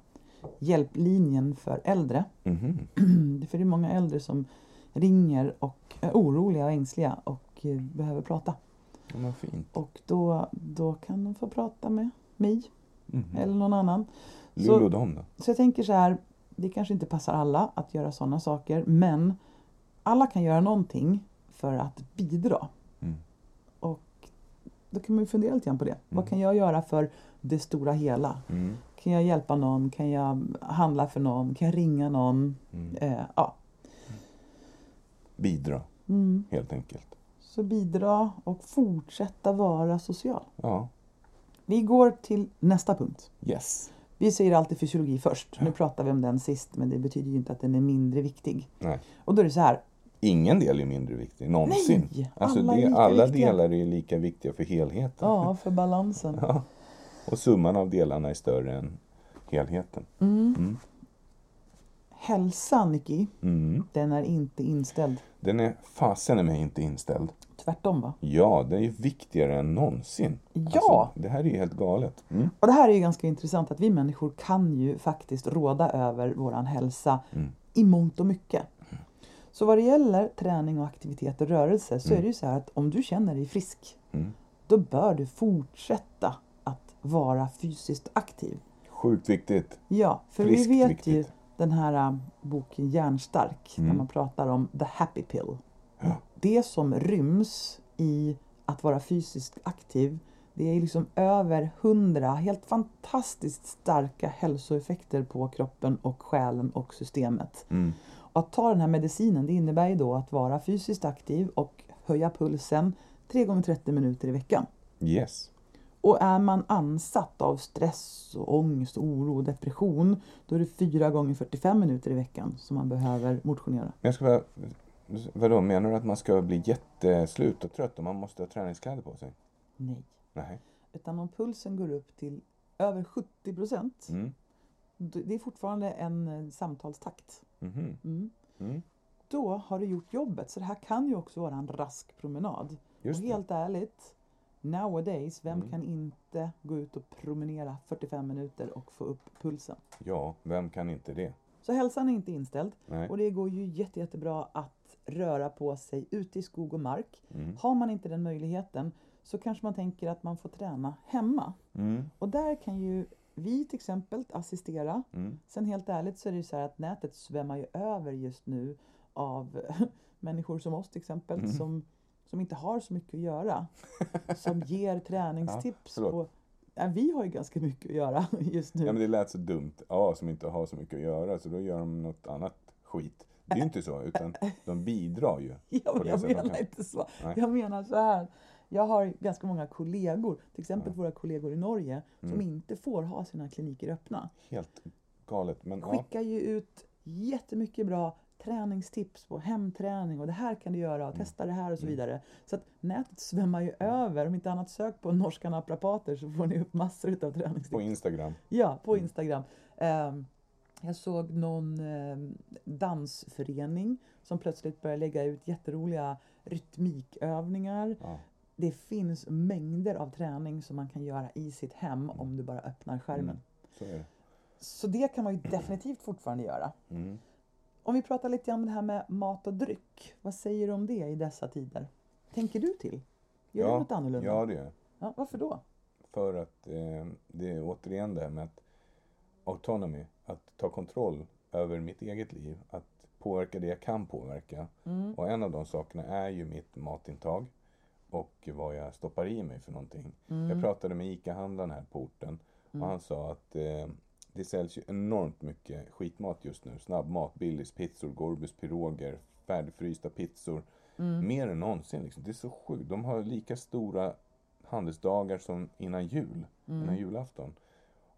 hjälplinjen för äldre. Mhm. För det är många äldre som ringer och är oroliga och ängsliga och eh, behöver prata. Ja, vad fint. Och då, då kan de få prata med mig Mhm. eller någon annan. Lulu och dem då? Så jag tänker så här, det kanske inte passar alla att göra sådana saker, men alla kan göra någonting för att bidra. Mm. Och då kan man ju fundera lite grann på det. Vad kan jag göra för det stora hela? Mm. Kan jag hjälpa någon? Kan jag handla för någon? Kan jag ringa någon? Mm. Eh, ja. Bidra, Mm. helt enkelt. Så bidra och fortsätta vara social. Ja, Vi går till nästa punkt. yes. Vi säger alltid fysiologi först. Nu pratar vi om den sist, men det betyder ju inte att den är mindre viktig. Nej. Och då är det så här. Ingen del är mindre viktig, någonsin. Nej, alltså alla är det, lika alla viktiga. delar är lika viktiga för helheten. Ja, för balansen. Ja. Och summan av delarna är större än helheten. Mm. Hälsa, Nicky, Mm. den är inte inställd. Den är fasen i mig inte inställd. Tvärtom, va? Ja, den är viktigare än någonsin. Ja! Alltså, det här är ju helt galet. Mm. Och det här är ju ganska intressant att vi människor kan ju faktiskt råda över våran hälsa Mm. i mångt och mycket. Så vad det gäller träning och aktivitet och rörelse så är det ju så här att om du känner dig frisk Mm. då bör du fortsätta att vara fysiskt aktiv. Sjukt viktigt. Ja, för Friskt vi vet viktigt. ju den här äh, boken Hjärnstark där Mm. man pratar om the happy pill. Ja. Det som ryms i att vara fysiskt aktiv det är liksom över hundra helt fantastiskt starka hälsoeffekter på kroppen och själen och systemet. Mm. Och att ta den här medicinen det innebär ju då att vara fysiskt aktiv och höja pulsen 3 gånger 30 minuter i veckan. Yes. Och är man ansatt av stress, och ångest, oro och depression då är det 4 gånger 45 minuter i veckan som man behöver motionera. Jag ska bara... Vadå, menar du att man ska bli jätteslut och trött och man måste ha träningskläder på sig? Nej. Nej. Utan om pulsen går upp till över 70 procent, Mm. det är fortfarande en eh, samtalstakt. Mhm. Mm. Mm. Då har du gjort jobbet. Så det här kan ju också vara en rask promenad. Just och det. helt ärligt, nowadays, vem Mm. kan inte gå ut och promenera 45 minuter och få upp pulsen? Ja, vem kan inte det? Så hälsan är inte inställd. Nej. Och det går ju jätte, jättebra att röra på sig ute i skog och mark. Mm. Har man inte den möjligheten så kanske man tänker att man får träna hemma. Mm. Och där kan ju vi till exempel assistera. Mm. Sen helt ärligt så är det ju så att nätet svämmar ju över just nu av människor som oss till exempel Mm. som, som inte har så mycket att göra. Som ger träningstips. förlåt. på, ja, vi har ju ganska mycket att göra just nu. Ja, men det lät så dumt. Ja, som inte har så mycket att göra, så då gör de något annat skit. Det är ju inte så, utan de bidrar ju. Ja, men jag de menar kan. inte så. Nej. Jag menar så här. Jag har ganska många kollegor, till exempel våra kollegor i Norge, som Mm. inte får ha sina kliniker öppna. Helt galet. Men ja, Skickar ju ut jättemycket bra träningstips på hemträning och det här kan du göra Mm. och testa det här och så vidare. Så att nätet svämmar ju över. Om inte annat sök på norska naprapater så får ni upp massor utav träningstips. på Instagram. Ja, på Instagram. Ehm, jag såg någon ehm, dansförening som plötsligt började lägga ut jätteroliga rytmikövningar. Ja. Det finns mängder av träning som man kan göra i sitt hem om du bara öppnar skärmen. Mm. Så det. Så det kan man ju definitivt fortfarande göra. Mm. Om vi pratar lite om det här med mat och dryck. Vad säger du om det i dessa tider? Tänker du till? Gör du Ja, något annorlunda? ja, det gör. Ja, varför då? För att eh, det är återigen det här med att autonomy, att ta kontroll över mitt eget liv, att påverka det jag kan påverka. Mm. Och en av de sakerna är ju mitt matintag och vad jag stoppar i mig för någonting. Mm. Jag pratade med ICA-handlaren här på orten och han sa att eh, det säljs ju enormt mycket skitmat just nu. Snabbmat, Billys, pizzor, Gorbis, piroger, färdigfrysta pizzor. Mm. Mer än någonsin. Liksom. Det är så sjukt. De har lika stora handelsdagar som innan jul, Mm. innan julafton.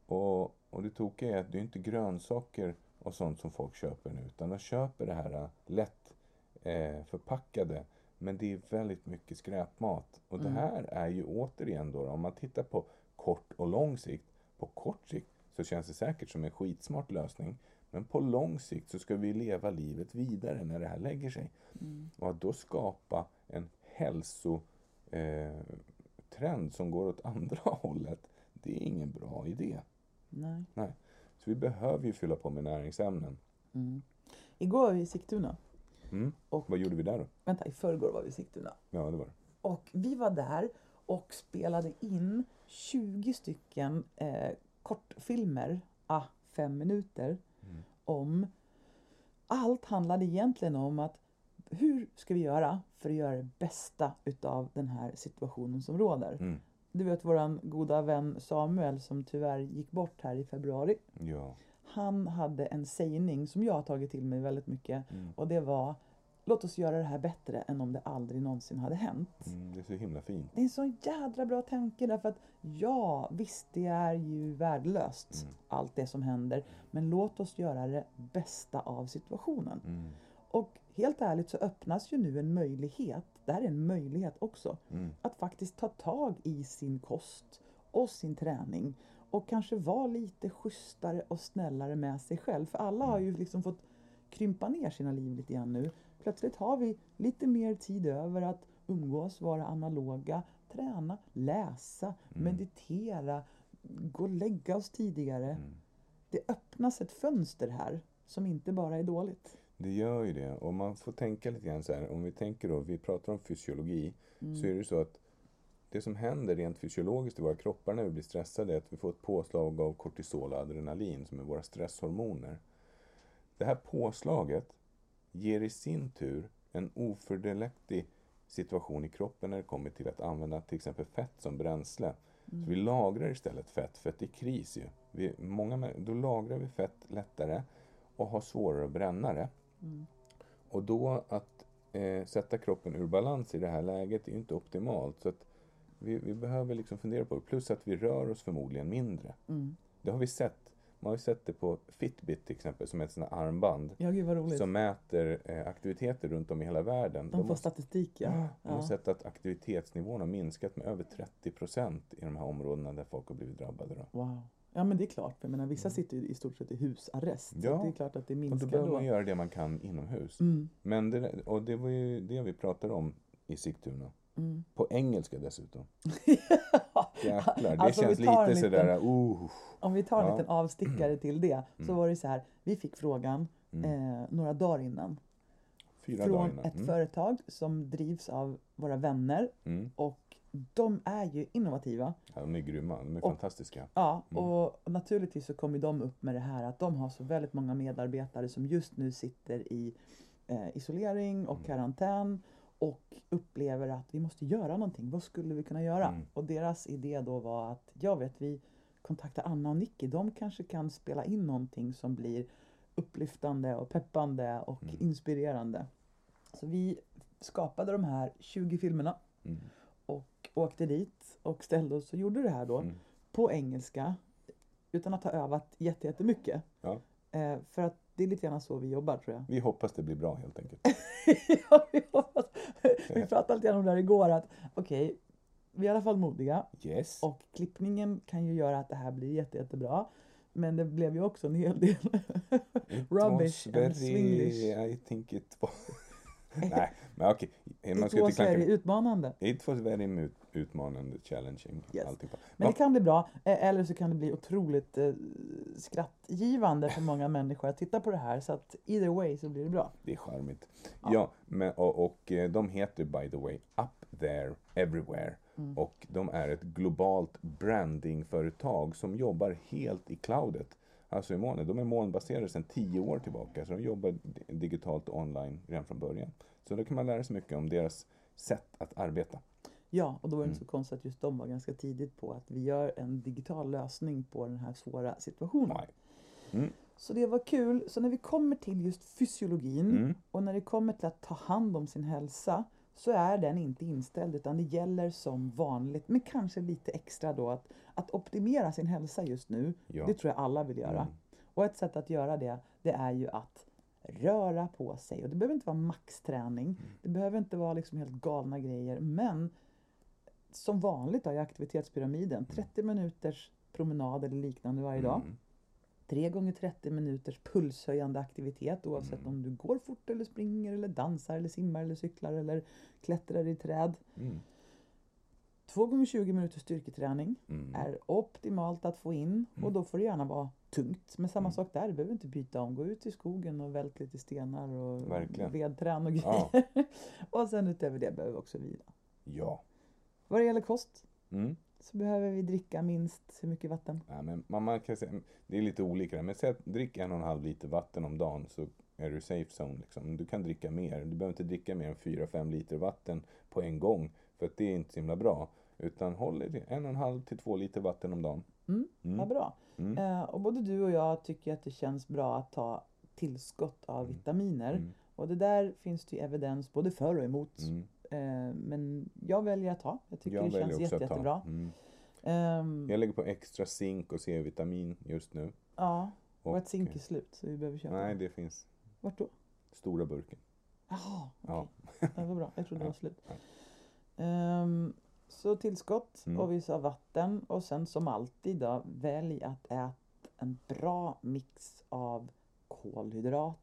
Och, och det tokiga är att det är inte grönsaker och sånt som folk köper nu, utan de köper det här äh, lätt eh, förpackade. Men det är väldigt mycket skräpmat. Och det här är ju återigen då, om man tittar på kort och lång sikt. På kort sikt så känns det säkert som en skitsmart lösning. Men på lång sikt så ska vi leva livet vidare när det här lägger sig. Och att då skapa en hälsotrend eh, trend som går åt andra hållet, det är ingen bra idé. Nej. Nej. Så vi behöver ju fylla på med näringsämnen. Mm. Igår var vi i Sigtuna. Mm. Och- Vad gjorde vi där då? Vänta, i förrgår var vi i Sigtuna. Ja, det var det. Och vi var där och spelade in 20 stycken eh, kortfilmer, ah, fem minuter, Mm. om... Allt handlade egentligen om att hur ska vi göra för att göra det bästa utav den här situationen som råder? Mm. Du vet våran goda vän Samuel som tyvärr gick bort här i februari. Ja. Han hade en sägning som jag har tagit till mig väldigt mycket Mm. och det var Låt oss göra det här bättre än om det aldrig någonsin hade hänt. Mm, det är så himla fint. Det är en så jädra bra tanke därför att ja, visst det är ju värdelöst Mm. allt det som händer. Men låt oss göra det bästa av situationen. Mm. Och helt ärligt så öppnas ju nu en möjlighet, det här är en möjlighet också, Mm. att faktiskt ta tag i sin kost och sin träning och kanske vara lite schysstare och snällare med sig själv. För alla har ju liksom fått krympa ner sina liv lite grann nu. Plötsligt har vi lite mer tid över att umgås, vara analoga, träna, läsa, meditera, gå och lägga oss tidigare. Mm. Det öppnas ett fönster här som inte bara är dåligt. Det gör ju det. Och man får tänka lite grann så här. Om vi tänker då, vi pratar om fysiologi. Så är det så att det som händer rent fysiologiskt i våra kroppar när vi blir stressade är att vi får ett påslag av kortisol och adrenalin som är våra stresshormoner. Det här påslaget ger i sin tur en ofördelaktig situation i kroppen när det kommer till att använda till exempel fett som bränsle. Så vi lagrar istället fett, för att det är kris ju. Vi, många, då lagrar vi fett lättare och har svårare att bränna det. Och då att eh, sätta kroppen ur balans i det här läget är ju inte optimalt. Så att vi, vi behöver liksom fundera på det. Plus att vi rör oss förmodligen mindre. Mm. Det har vi sett. Man har ju sett det på Fitbit till exempel, som är ett sånt armband. Ja, gud. Som mäter eh, aktiviteter runt om i hela världen. De får har, statistik ja. de har ja. sett att aktivitetsnivån har minskat med över 30 procent i de här områdena där folk har blivit drabbade. Då. Wow. Ja men det är klart, för jag menar, vissa sitter ju i stort sett i husarrest. Så Ja. det är klart att det Och då minskar behöver då. man göra det man kan inomhus. Mm. Men det, och det var ju det vi pratade om i Sigtuna. Mm. På engelska dessutom. Jäklar, det Alltså, känns lite liten- sådär, uh. Om vi tar en Ja. Mm. liten avstickare till det, så var det så här, vi fick frågan eh, några dagar innan. Fyra från dagar innan. ett Mm. företag som drivs av våra vänner Mm. och de är ju innovativa. Ja, de är grymma, de är Och- fantastiska. Ja, Mm. och naturligtvis så kommer de upp med det här att de har så väldigt många medarbetare som just nu sitter i eh, isolering och Mm. karantän och upplever att vi måste göra någonting. Vad skulle vi kunna göra? Mm. Och deras idé då var att, jag vet, vi kontaktar Anna och Nicky. De kanske kan spela in någonting som blir upplyftande och peppande och Mm. inspirerande. Så vi skapade de här 20 filmerna Mm. Och åkte dit och ställde oss och gjorde det här då Mm. på engelska utan att ha övat jätte- jättemycket. Ja. Eh, för att det är lite grann så vi jobbar tror jag. Vi hoppas det blir bra helt enkelt. ja, vi, hoppas, vi pratade lite grann om det här igår att okej, vi är i alla fall modiga Yes. och klippningen kan ju göra att det här blir jätte, jättebra. Men det blev ju också en hel del rubbish and swinglish. I think it was... Nej, men okej. Man Det ska inte klanka very utmanande. It was very utmanande, challenging. Yes. Alltihopa. Men det kan bli bra, eh, eller så kan det bli otroligt eh, skrattgivande för många människor att titta på det här. Så att either way så blir det bra. Det är charmigt. Ja, men, och, och eh, de heter by the way Up There Everywhere. Mm. Och de är ett globalt brandingföretag som jobbar helt i cloudet. Alltså i molnet. De är molnbaserade sedan tio år tillbaka. Så de jobbar di- digitalt och online redan från början. Så då kan man lära sig mycket om deras sätt att arbeta. Ja, och då var det inte Mm. så konstigt att just de var ganska tidigt på att vi gör en digital lösning på den här svåra situationen. Mm. Så det var kul. Så när vi kommer till just fysiologin Mm. och när det kommer till att ta hand om sin hälsa så är den inte inställd utan det gäller som vanligt men kanske lite extra då att, att optimera sin hälsa just nu. Ja. Det tror jag alla vill göra. Mm. Och ett sätt att göra det, det är ju att röra på sig. Och det behöver inte vara maxträning. Mm. Det behöver inte vara liksom helt galna grejer. Men som vanligt då, i aktivitetspyramiden, 30 minuters promenad eller liknande varje dag. Mm. 3 gånger 30 minuters pulshöjande aktivitet oavsett Mm. om du går fort eller springer eller dansar eller simmar eller cyklar eller klättrar i träd. Mm. 2 gånger 20 minuters styrketräning Mm. är optimalt att få in och då får det gärna vara tungt. Men samma Mm. sak där, du behöver inte byta om. Gå ut i skogen och vält lite stenar och Verkligen. vedträn och grejer. Ja. och sen utöver det behöver vi också vila. Ja. Vad det gäller kost, Mm. Så behöver vi dricka minst hur mycket vatten? Ja, men man, kan säga, det är lite olika. Men säg att drick en och en halv liter vatten om dagen så är du safe zone. Liksom. Du kan dricka mer. Du behöver inte dricka mer än 4-5 liter vatten på en gång. För att det är inte så himla bra. Utan håll en och en halv till två liter vatten om dagen. Mm, Vad bra. Mm. Eh, och både du och jag tycker att det känns bra att ta tillskott av vitaminer. Mm. Och det där finns det ju evidens både för och emot. Eh, men jag väljer att ta. Jag tycker Jag det känns jätte, jättebra. Mm. Ehm, Jag lägger på extra zink och C-vitamin just nu. ja, Och, vårt zink är slut så vi behöver köpa. Nej, det finns Vart då? stora burken. Jaha, Ja. det var bra. Jag trodde det var slut. Ehm, så tillskott Mm. och vi sa vatten och sen som alltid då välj att äta en bra mix av kolhydrater,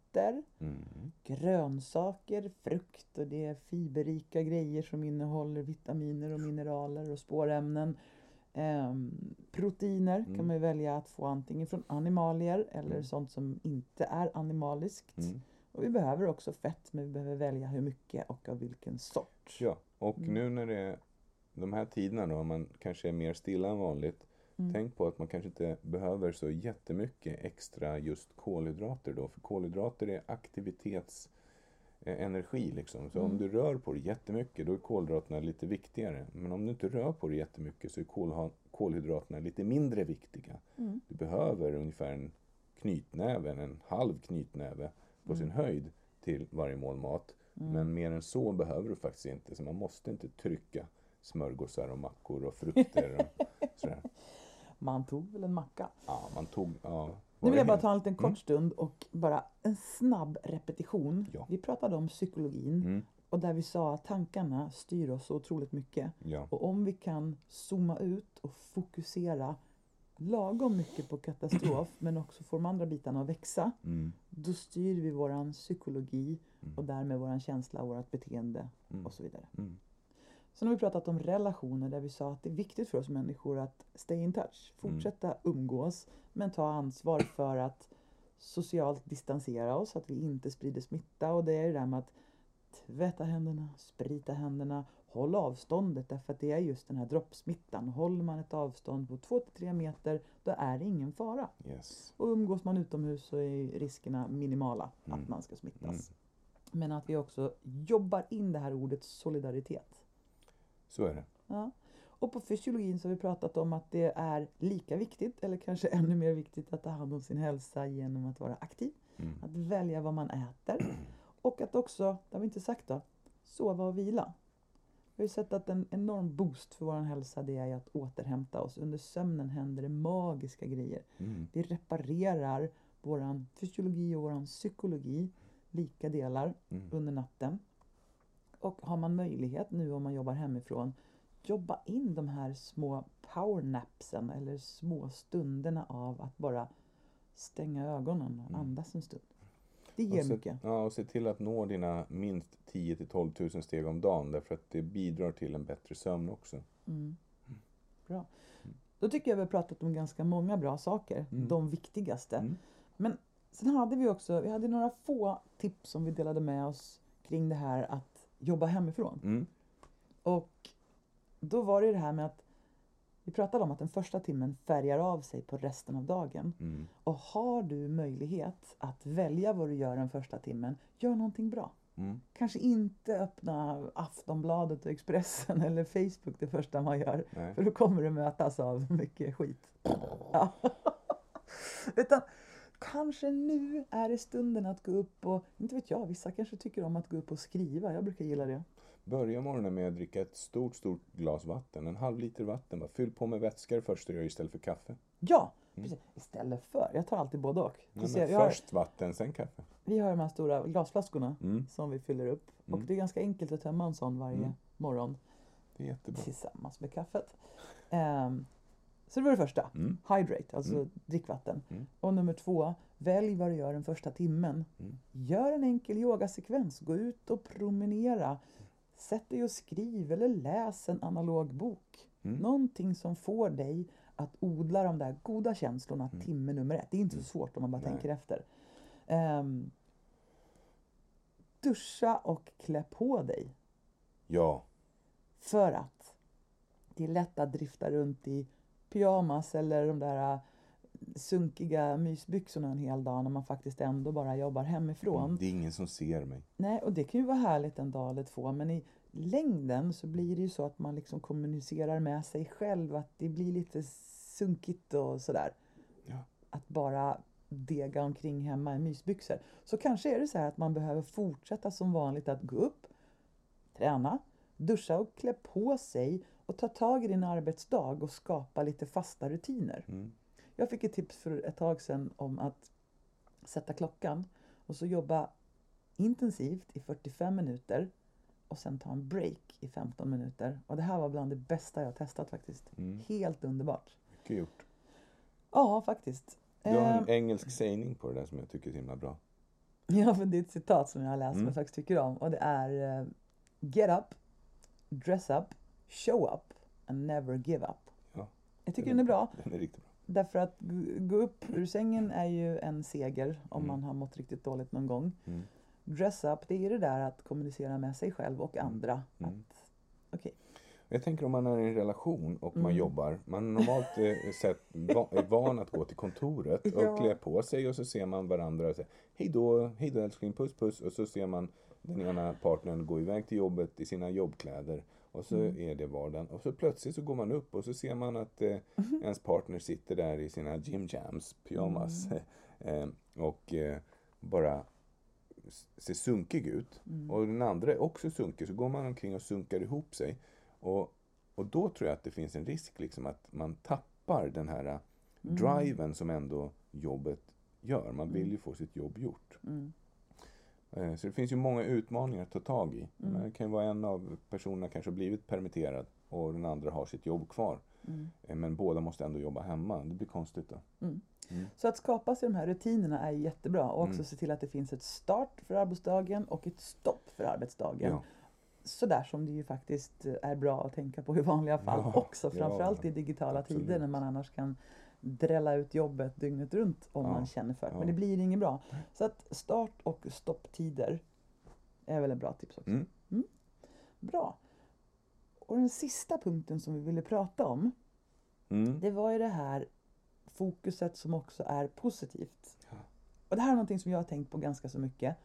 Mm. grönsaker, frukt och det är fiberrika grejer som innehåller vitaminer och mineraler och spårämnen. Ehm, proteiner kan Mm. man ju välja att få antingen från animalier eller Mm. sånt som inte är animaliskt. Mm. Och vi behöver också fett men vi behöver välja hur mycket och av vilken sort. Ja, och Mm. nu när det är de här tiderna då, man kanske är mer stilla än vanligt. Mm. Tänk på att man kanske inte behöver så jättemycket extra just kolhydrater då. För kolhydrater är aktivitets eh, energi liksom. Så Mm. om du rör på dig jättemycket då är kolhydraterna lite viktigare. Men om du inte rör på dig jättemycket så är kolha- kolhydraterna lite mindre viktiga. Mm. Du behöver ungefär en knytnäve, en halv knytnäve på sin höjd till varje mål mat. Men mer än så behöver du faktiskt inte. Så man måste inte trycka smörgåsar och mackor och frukter och sådär. Man tog väl en macka. Ja, man tog... Ja, Nu vill jag bara ta en liten kort stund och bara en snabb repetition. Ja. Vi pratade om psykologin Mm, och där vi sa att tankarna styr oss så otroligt mycket. ja. Och om vi kan zooma ut och fokusera lagom mycket på katastrof men också få de andra bitarna att växa. Mm, Då styr vi våran psykologi Mm. och därmed våran känsla och vårt beteende mm, och så vidare. Mm, Sen har vi pratat om relationer där vi sa att det är viktigt för oss människor att stay in touch. Fortsätta umgås men ta ansvar för att socialt distansera oss, att vi inte sprider smitta. Och det är ju det där med att tvätta händerna, sprita händerna, håll avståndet därför att det är just den här droppsmittan. Håller man ett avstånd på 2-3 meter då är det ingen fara. yes. Och umgås man utomhus så är riskerna minimala Mm. att man ska smittas. Men att vi också jobbar in det här ordet solidaritet. Så är det. Ja. Och på fysiologin så har vi pratat om att det är lika viktigt, eller kanske ännu mer viktigt, att ta hand om sin hälsa genom att vara aktiv. Mm. Att välja vad man äter. Och att också, det har vi inte sagt då, sova och vila. Vi har ju sett att en enorm boost för vår hälsa det är att återhämta oss. Under sömnen händer det magiska grejer. Mm. Vi reparerar vår fysiologi och vår psykologi lika delar Mm. under natten. Och har man möjlighet nu om man jobbar hemifrån, jobba in de här små powernapsen eller små stunderna av att bara stänga ögonen och Mm. andas en stund. Det ger se, mycket. ja, och se till att nå dina minst 10 till 12 000 steg om dagen därför att det bidrar till en bättre sömn också. Mm. Bra. Då tycker jag vi har pratat om ganska många bra saker, Mm. de viktigaste. Mm. Men sen hade vi också, vi hade några få tips som vi delade med oss kring det här att jobba hemifrån. Mm. Och då var det det här med att vi pratade om att den första timmen färgar av sig på resten av dagen. Mm. Och har du möjlighet att välja vad du gör den första timmen, gör någonting bra. Mm. Kanske inte öppna Aftonbladet och Expressen eller Facebook det första man gör. Nej. För då kommer du mötas av mycket skit. Ja. Utan kanske nu är det stunden att gå upp och, inte vet jag, vissa kanske tycker om att gå upp och skriva. Jag brukar gilla det. Börja morgonen med att dricka ett stort, stort glas vatten. En halv liter vatten. Bara. Fyll på med vätska det första du gör istället för kaffe. Ja, precis. Istället för. Jag tar alltid både och. Nej, ser, vi, har, först vatten, sen kaffe. vi har de här stora glasflaskorna Mm. som vi fyller upp. Och Mm. det är ganska enkelt att tömma en sån varje Mm. morgon Det är jättebra. tillsammans med kaffet. Ehm, så det var det första. Mm. Hydrate, alltså Mm. drickvatten. Mm. Och nummer två, välj vad du gör den första timmen. Mm. Gör en enkel yogasekvens, gå ut och promenera. Sätt dig och skriv eller läs en analog bok. Mm. Någonting som får dig att odla de där goda känslorna Mm. timme nummer ett. Det är inte så svårt om man bara Nej. tänker efter. Ehm, duscha och klä på dig. Ja. För att Det är lätt att drifta runt i pyjamas eller de där äh, sunkiga mysbyxorna en hel dag när man faktiskt ändå bara jobbar hemifrån. Det är ingen som ser mig. Nej, och det kan ju vara härligt en dag eller två, men i längden så blir det ju så att man liksom kommunicerar med sig själv att det blir lite sunkigt och sådär. Ja. Att bara dega omkring hemma i mysbyxor. Så kanske är det så här att man behöver fortsätta som vanligt att gå upp, träna, duscha och klä på sig och ta tag i din arbetsdag och skapa lite fasta rutiner. Mm. Jag fick ett tips för ett tag sedan om att sätta klockan och så jobba intensivt i 45 minuter och sen ta en break i 15 minuter. Och det här var bland det bästa jag testat faktiskt. Mm. Helt underbart. Mycket gjort. Ja, faktiskt. Du har en Ehm, engelsk sägning på det där som jag tycker är så himla bra. Ja, men det är ett citat som jag har läst som Mm. jag faktiskt tycker om. Och det är eh, Get up, dress up, show up and never give up. Ja, Jag tycker den är bra. Den är riktigt bra. Därför att gå upp ur sängen är ju en seger om Mm. man har mått riktigt dåligt någon gång. Mm. Dress up, det är det där att kommunicera med sig själv och andra. Mm. Att, okej, Jag tänker om man är i en relation och man Mm. jobbar. Man är normalt sett va, är van att gå till kontoret och Ja. klä på sig och så ser man varandra och säger hej då, hej då älskling, puss puss. Och så ser man den ena partnern gå iväg till jobbet i sina jobbkläder. Och så Mm. är det vardagen. Och så plötsligt så går man upp och så ser man att eh, Mm-hmm. ens partner sitter där i sina gym jams, pyjamas. Mm. eh, och eh, bara ser sunkig ut. Mm. Och den andra är också sunkig. Så går man omkring och sunkar ihop sig. Och, och då tror jag att det finns en risk liksom att man tappar den här äh, Mm. driven som ändå jobbet gör. Man vill ju få sitt jobb gjort. Eh, Så det finns ju många utmaningar att ta tag i. Mm. Det kan ju vara en av personerna kanske har blivit permitterad och den andra har sitt jobb kvar. Mm. Eh, Men båda måste ändå jobba hemma. Det blir konstigt då. Mm. Mm. Så att skapa sig de här rutinerna är jättebra och också Mm. se till att det finns ett start för arbetsdagen och ett stopp för arbetsdagen. Ja. Sådär som det ju faktiskt är bra att tänka på i vanliga fall Ja, också. ja, Framförallt i digitala absolut. tider när man annars kan drälla ut jobbet dygnet runt om Ja, man känner för det. ja. Men det blir inget bra. Så att start och stopptider är väl ett bra tips också. Mm. Bra. Och den sista punkten som vi ville prata om Mm. det var ju det här fokuset som också är positivt. Ja. Och det här är någonting som jag har tänkt på ganska så mycket.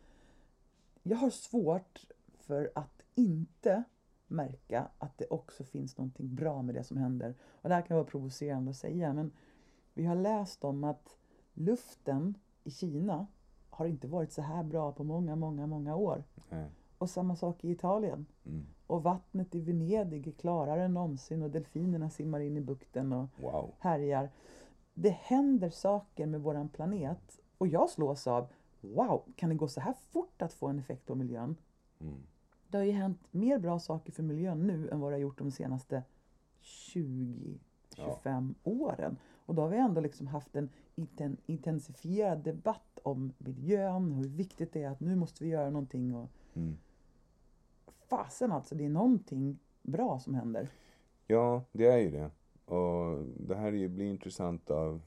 Jag har svårt för att inte märka att det också finns någonting bra med det som händer. Och det här kan vara provocerande att säga men vi har läst om att luften i Kina har inte varit så här bra på många, många, många år. Nej. Och samma sak i Italien. Mm. Och vattnet i Venedig är klarare än någonsin och delfinerna simmar in i bukten och Wow. härjar. Det händer saker med våran planet och jag slås av Wow, kan det gå så här fort att få en effekt på miljön? Mm. Det har ju hänt mer bra saker för miljön nu än vad det har gjort de senaste 20-25 åren. Och då har vi ändå liksom haft en inten- intensifierad debatt om miljön, hur viktigt det är att nu måste vi göra någonting. Och Mm. fasen alltså, det är någonting bra som händer. Ja, det är ju det. Och det här blir intressant av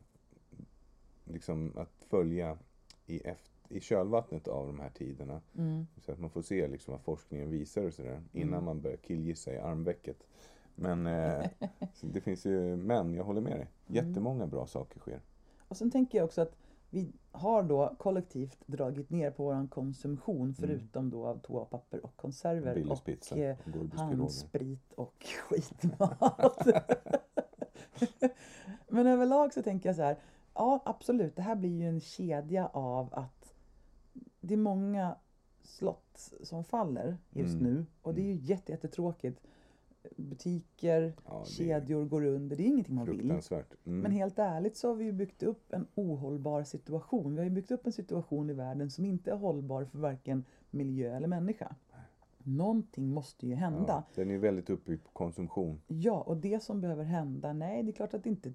liksom att följa i, efter, i kölvattnet av de här tiderna. Mm. Så att man får se liksom vad forskningen visar och sådär innan Mm. man börjar killgissa i armvecket. Men eh, det finns ju, men jag håller med dig. Mm. Jättemånga bra saker sker. Och sen tänker jag också att vi har då kollektivt dragit ner på vår konsumtion förutom då av toapapper och konserver och pizza, eh, handsprit och skitmat. Men överlag så tänker jag så här, ja absolut, det här blir ju en kedja av att det är många slott som faller just Mm. nu och det är ju jätte, jättetråkigt. Butiker, Ja, det kedjor går under, det är ingenting man vill. Mm. Men helt ärligt så har vi ju byggt upp en ohållbar situation. Vi har ju byggt upp en situation i världen som inte är hållbar för varken miljö eller människa. Någonting måste ju hända. ja, den är ju väldigt uppbyggd på konsumtion. Ja, och det som behöver hända, nej det är klart att det inte är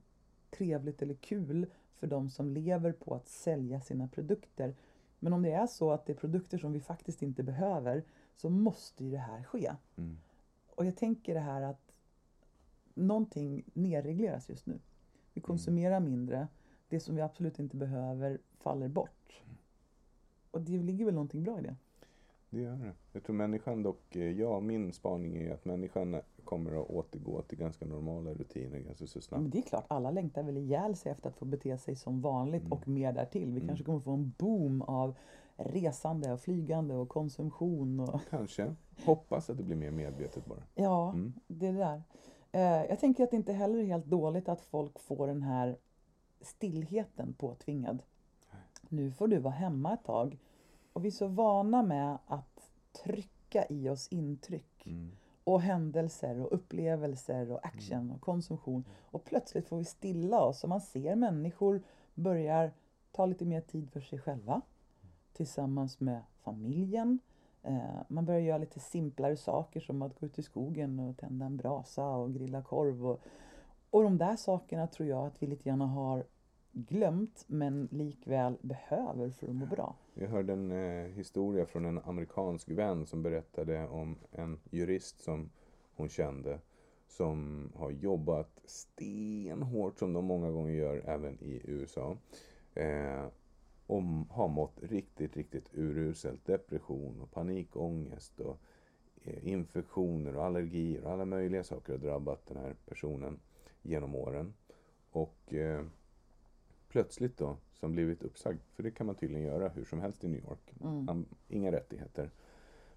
trevligt eller kul för de som lever på att sälja sina produkter. Men om det är så att det är produkter som vi faktiskt inte behöver så måste ju det här ske. Mm. Och jag tänker det här att någonting nerregleras just nu. Vi konsumerar mindre. Det som vi absolut inte behöver faller bort. Och det ligger väl någonting bra i det? det gör det. Jag tror människan dock, eh, ja min spaning är att människan kommer att återgå till ganska normala rutiner ganska så snabbt. men det är klart, alla längtar väl ihjäl sig efter att få bete sig som vanligt Mm. och mer därtill. Vi Mm. kanske kommer få en boom av resande och flygande och konsumtion och Kanske. Hoppas att det blir mer medvetet bara. ja, Mm. det är det där. Eh, jag tänker att det inte heller är helt dåligt att folk får den här stillheten påtvingad. Nu får du vara hemma ett tag. Och vi är så vana med att trycka i oss intryck Mm. och händelser och upplevelser och action och konsumtion. Och plötsligt får vi stilla oss och man ser människor börjar ta lite mer tid för sig själva tillsammans med familjen. Eh, man börjar göra lite simplare saker som att gå ut i skogen och tända en brasa och grilla korv. Och, och de där sakerna tror jag att vi lite grann har glömt men likväl behöver för att må bra. Jag hörde en eh, historia från en amerikansk vän som berättade om en jurist som hon kände som har jobbat stenhårt som de många gånger gör även i USA. Eh, och har mått riktigt, riktigt uruselt. Depression och panikångest och eh, infektioner och allergier och alla möjliga saker har drabbat den här personen genom åren. Och eh, plötsligt då, som blivit uppsagd, för det kan man tydligen göra hur som helst i New York, Mm. han, inga rättigheter,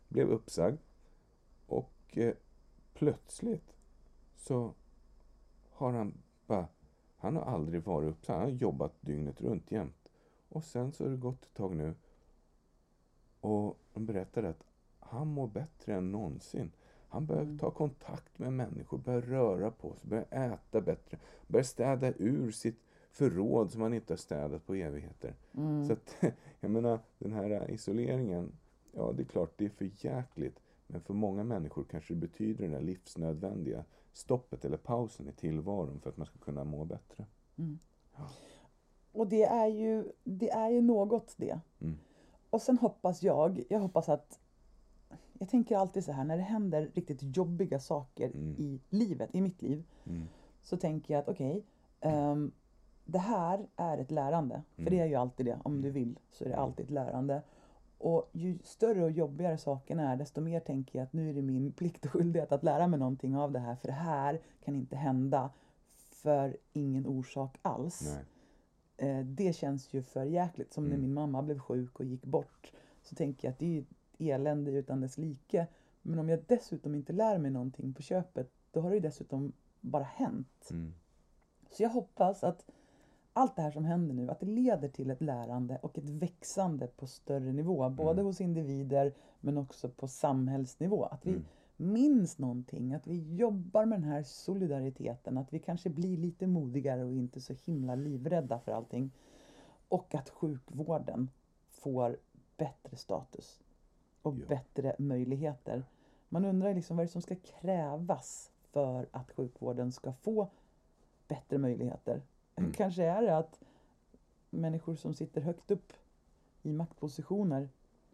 blev uppsagd och eh, plötsligt så har han bara, han har aldrig varit uppsagd, han har jobbat dygnet runt jämt. Och sen så har det gått ett tag nu och de berättade att han mår bättre än någonsin. Han börjar ta kontakt med människor, börjar röra på sig, börjar äta bättre, börjar städa ur sitt förråd som han inte har städat på evigheter. Mm. Så att, jag menar, den här isoleringen, ja det är klart det är för jäkligt. Men för många människor kanske det betyder det där livsnödvändiga stoppet eller pausen i tillvaron för att man ska kunna må bättre. Och det är ju, det är ju något det. Mm. Och sen hoppas jag, jag hoppas att jag tänker alltid så här när det händer riktigt jobbiga saker Mm. i livet, i mitt liv, Mm. så tänker jag att okej, ehm, det här är ett lärande. För Mm. det är ju alltid det, om du vill så är det alltid ett lärande. Och ju större och jobbigare sakerna är, desto mer tänker jag att nu är det min plikt och skyldighet att lära mig någonting av det här. För det här kan inte hända för ingen orsak alls. Nej. Eh, det känns ju för jäkligt. Som när Mm. min mamma blev sjuk och gick bort. Så tänker jag att det är ju elände utan dess like. Men om jag dessutom inte lär mig någonting på köpet, då har det ju dessutom bara hänt. Mm. Så jag hoppas att allt det här som händer nu, att det leder till ett lärande och ett växande på större nivå. Både Mm. hos individer men också på samhällsnivå. Att vi Mm. Minns någonting, att vi jobbar med den här solidariteten, att vi kanske blir lite modigare och inte så himla livrädda för allting. Och att sjukvården får bättre status och Ja. bättre möjligheter. Man undrar liksom vad det är som ska krävas för att sjukvården ska få bättre möjligheter. Mm. Kanske är det att människor som sitter högt upp i maktpositioner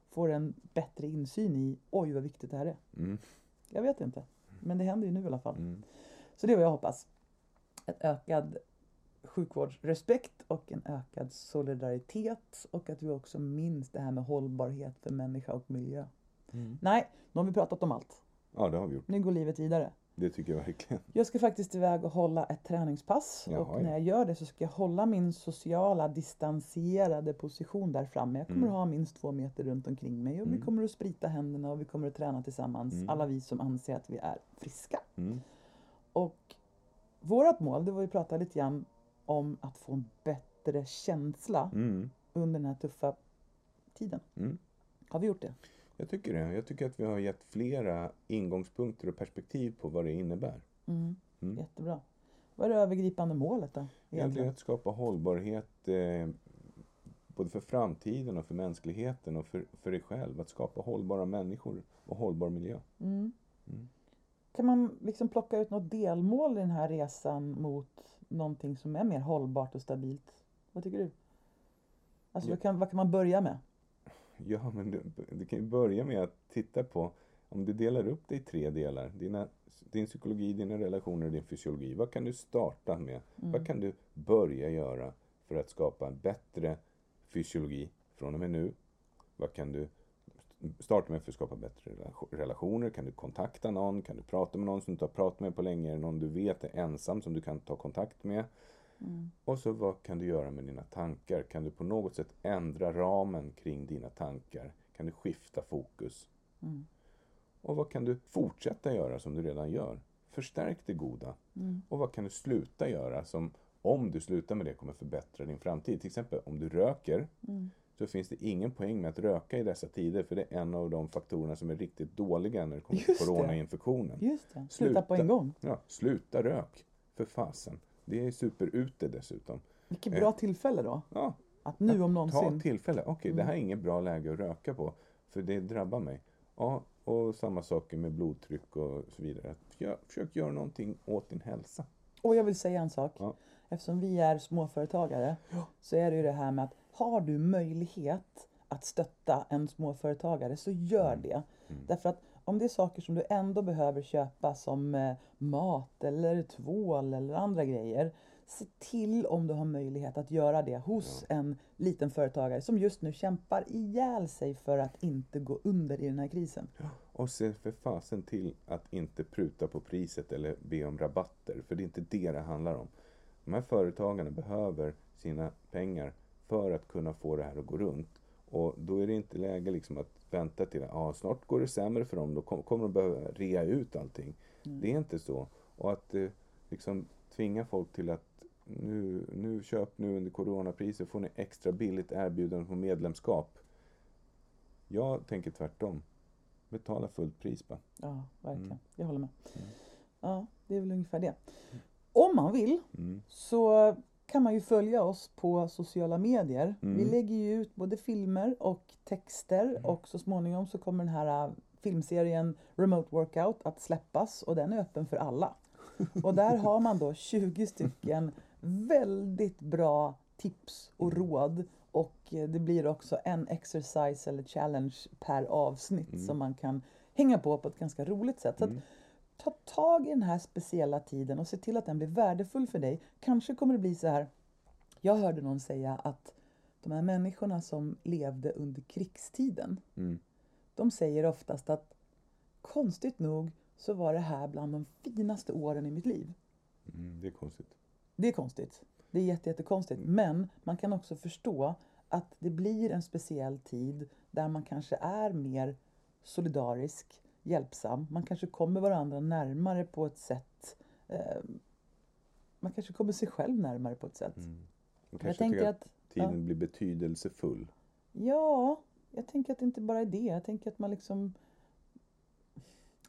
får en bättre insyn i oj vad viktigt det här är. Mm. Jag vet inte. Men det händer ju nu i alla fall. Mm. Så det är vad jag hoppas. En ökad sjukvårdsrespekt och en ökad solidaritet och att vi också minns det här med hållbarhet för människa och miljö. Mm. Nej, nu har vi pratat om allt. Ja, det har vi gjort. Nu går livet vidare. Det tycker jag verkligen. Jag ska faktiskt iväg och hålla ett träningspass Jaha, och när jag gör det så ska jag hålla min sociala distanserade position där framme. Jag kommer Mm. att ha minst två meter runt omkring mig och vi Mm. kommer att sprita händerna och vi kommer att träna tillsammans. Mm. Alla vi som anser att vi är friska. Mm. Och vårt mål, det var ju att prata lite grann om att få en bättre känsla Mm. under den här tuffa tiden. Mm. Har vi gjort det? Jag tycker det. Jag tycker att vi har gett flera ingångspunkter och perspektiv på vad det innebär. Mm. Mm. Jättebra. Vad är det övergripande målet då? Är Egentligen? att skapa hållbarhet eh, både för framtiden och för mänskligheten och för, för dig själv. Att skapa hållbara människor och hållbar miljö. Mm. Mm. Kan man liksom plocka ut något delmål i den här resan mot någonting som är mer hållbart och stabilt? Vad tycker du? Alltså Ja. vad, kan, vad kan man börja med? Ja, men du, du kan ju börja med att titta på om du delar upp det i tre delar. Dina, din psykologi, dina relationer och din fysiologi. Vad kan du starta med? Vad kan du börja göra för att skapa en bättre fysiologi från och med nu? Vad kan du starta med för att skapa bättre relation- relationer? Kan du kontakta någon? Kan du prata med någon som du inte har pratat med på länge? Någon du vet är ensam som du kan ta kontakt med? Mm. Och så vad kan du göra med dina tankar? Kan du på något sätt ändra ramen kring dina tankar? Kan du skifta fokus? Mm. Och vad kan du fortsätta göra som du redan gör? Förstärk det goda. Mm. Och vad kan du sluta göra som, om du slutar med det, kommer förbättra din framtid? Till exempel om du röker, Mm. så finns det ingen poäng med att röka i dessa tider, för det är en av de faktorerna som är riktigt dåliga när det kommer till Just det. coronainfektionen. Just det, sluta på en gång. Ja, sluta rök, för fasen. Det är superute dessutom. Vilket bra tillfälle då. Ja, Att nu om Ta någonsin. Mm. tillfälle. Okej, det här är inget bra läge att röka på. För det drabbar mig. Ja, och samma saker med blodtryck och så vidare. Gör, försök göra någonting åt din hälsa. Och jag vill säga en sak. Ja. Eftersom vi är småföretagare så är det ju det här med att har du möjlighet att stötta en småföretagare så gör Mm. det. Därför att om det är saker som du ändå behöver köpa som eh, mat eller tvål eller andra grejer. Se till om du har möjlighet att göra det hos en liten företagare som just nu kämpar ihjäl sig för att inte gå under i den här krisen. Och se för fasen till att inte pruta på priset eller be om rabatter. För det är inte det det handlar om. De här företagarna behöver sina pengar för att kunna få det här att gå runt. Och då är det inte läge liksom att vänta till ah, snart går det sämre för dem. Då kom- kommer de behöva rea ut allting. Det är inte så. Och att eh, liksom tvinga folk till att nu, nu köp nu under coronapriser får ni extra billigt erbjudande på medlemskap. Jag tänker tvärtom. Betala fullt pris bara. Ja, verkligen. Mm. Jag håller med. Ja, det är väl ungefär det. Om man vill Mm. så kan man ju följa oss på sociala medier. Mm. Vi lägger ju ut både filmer och texter och så småningom så kommer den här äh, filmserien Remote Workout att släppas och den är öppen för alla. Och där har man då 20 stycken väldigt bra tips och råd och det blir också en exercise eller challenge per avsnitt som man kan hänga på på ett ganska roligt sätt. Så att ta tag i den här speciella tiden och se till att den blir värdefull för dig. Kanske kommer det bli så här. Jag hörde någon säga att de här människorna som levde under krigstiden, Mm. de säger oftast att konstigt nog så var det här bland de finaste åren i mitt liv. Mm, det är konstigt. Det är konstigt. Det är jätte, jättekonstigt. Men man kan också förstå att det blir en speciell tid där man kanske är mer solidarisk, hjälpsam. Man kanske kommer varandra närmare på ett sätt. Eh, man kanske kommer sig själv närmare på ett sätt. Man Jag kanske tänker tycker att, tiden ja. blir betydelsefull. Ja, jag tänker att det inte bara är det. Jag tänker att man liksom...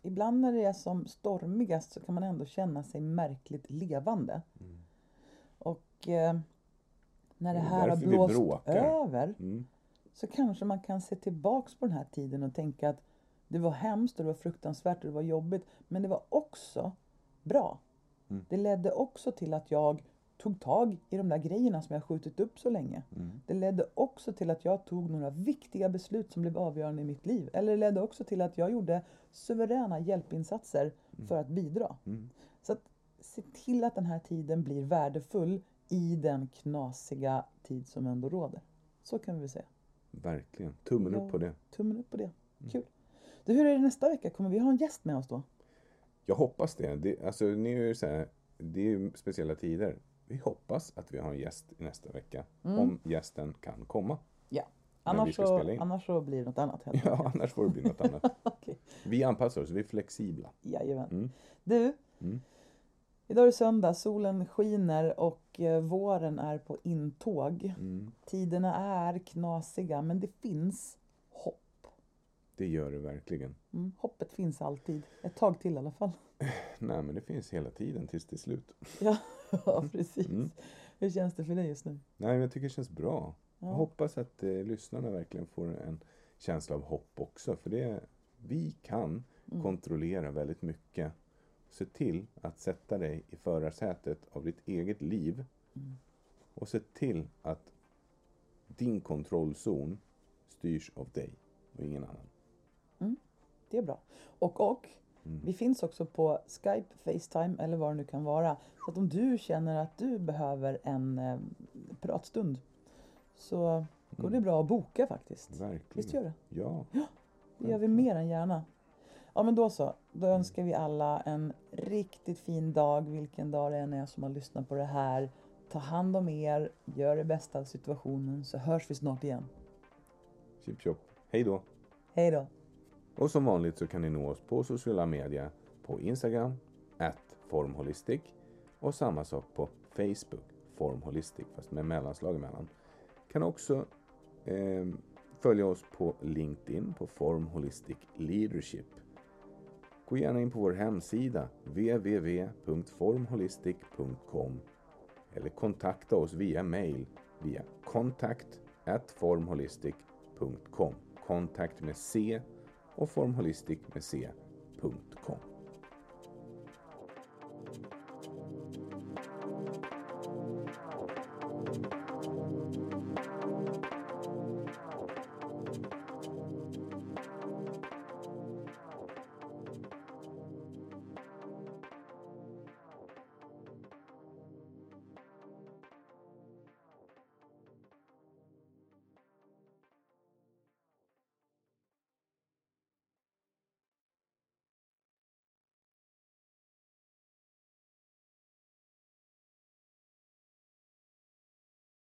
Ibland när det är som stormigast så kan man ändå känna sig märkligt levande. Och eh, när det Det är här har blåst över Mm. så kanske man kan se tillbaks på den här tiden och tänka att det var hemskt och det var fruktansvärt och det var jobbigt. Men det var också bra. Mm. Det ledde också till att jag tog tag i de där grejerna som jag skjutit upp så länge. Mm. Det ledde också till att jag tog några viktiga beslut som blev avgörande i mitt liv. Eller det ledde också till att jag gjorde suveräna hjälpinsatser för att bidra. Mm. Så att se till att den här tiden blir värdefull i den knasiga tid som ändå råder. Så kan vi säga. Verkligen. Tummen Ja. upp på det. Tummen upp på det. Kul. Du, hur är det nästa vecka? Kommer vi ha en gäst med oss då? Jag hoppas det. det alltså, ni är ju så här, det är ju speciella tider. Vi hoppas att vi har en gäst nästa vecka. Om gästen kan komma. Ja. Annars så, annars så blir det något annat helt Ja, annars får det bli något annat. Okej. Vi anpassar oss, vi är flexibla. Jajamän. Mm. Du, Mm. idag är det söndag, solen skiner och eh, våren är på intåg. Mm. Tiderna är knasiga men det finns. Det gör det verkligen. Mm, hoppet finns alltid. Ett tag till i alla fall. Nej, men det finns hela tiden tills det är slut. Ja, ja precis. Mm. Hur känns det för dig just nu? Nej, men jag tycker det känns bra. Ja. Jag hoppas att eh, lyssnarna verkligen får en känsla av hopp också. För det, vi kan Mm. kontrollera väldigt mycket. Se till att sätta dig i förarsätet av ditt eget liv. Mm. Och se till att din kontrollzon styrs av dig och ingen annan. Det är bra. Och, och Mm. vi finns också på Skype, Facetime eller vad det nu kan vara. Så att om du känner att du behöver en eh, pratstund så går det bra att boka faktiskt. Verkligen. Visst gör det? Ja. Det gör vi mer än gärna. Ja men då så. Då önskar vi alla en riktigt fin dag, vilken dag det än är som har lyssnat på det här. Ta hand om er, gör det bästa av situationen så hörs vi snart igen. Chip chop. Hej då! Hej då! Och som vanligt så kan ni nå oss på sociala medier på Instagram, at formholistic och samma sak på Facebook, formholistic fast med mellanslag emellan. Kan också eh, följa oss på LinkedIn på Formholistic Leadership. Gå gärna in på vår hemsida www.formholistic.com eller kontakta oss via mail via kontakt formholistic.com. Kontakt med C och formholistic med C.com.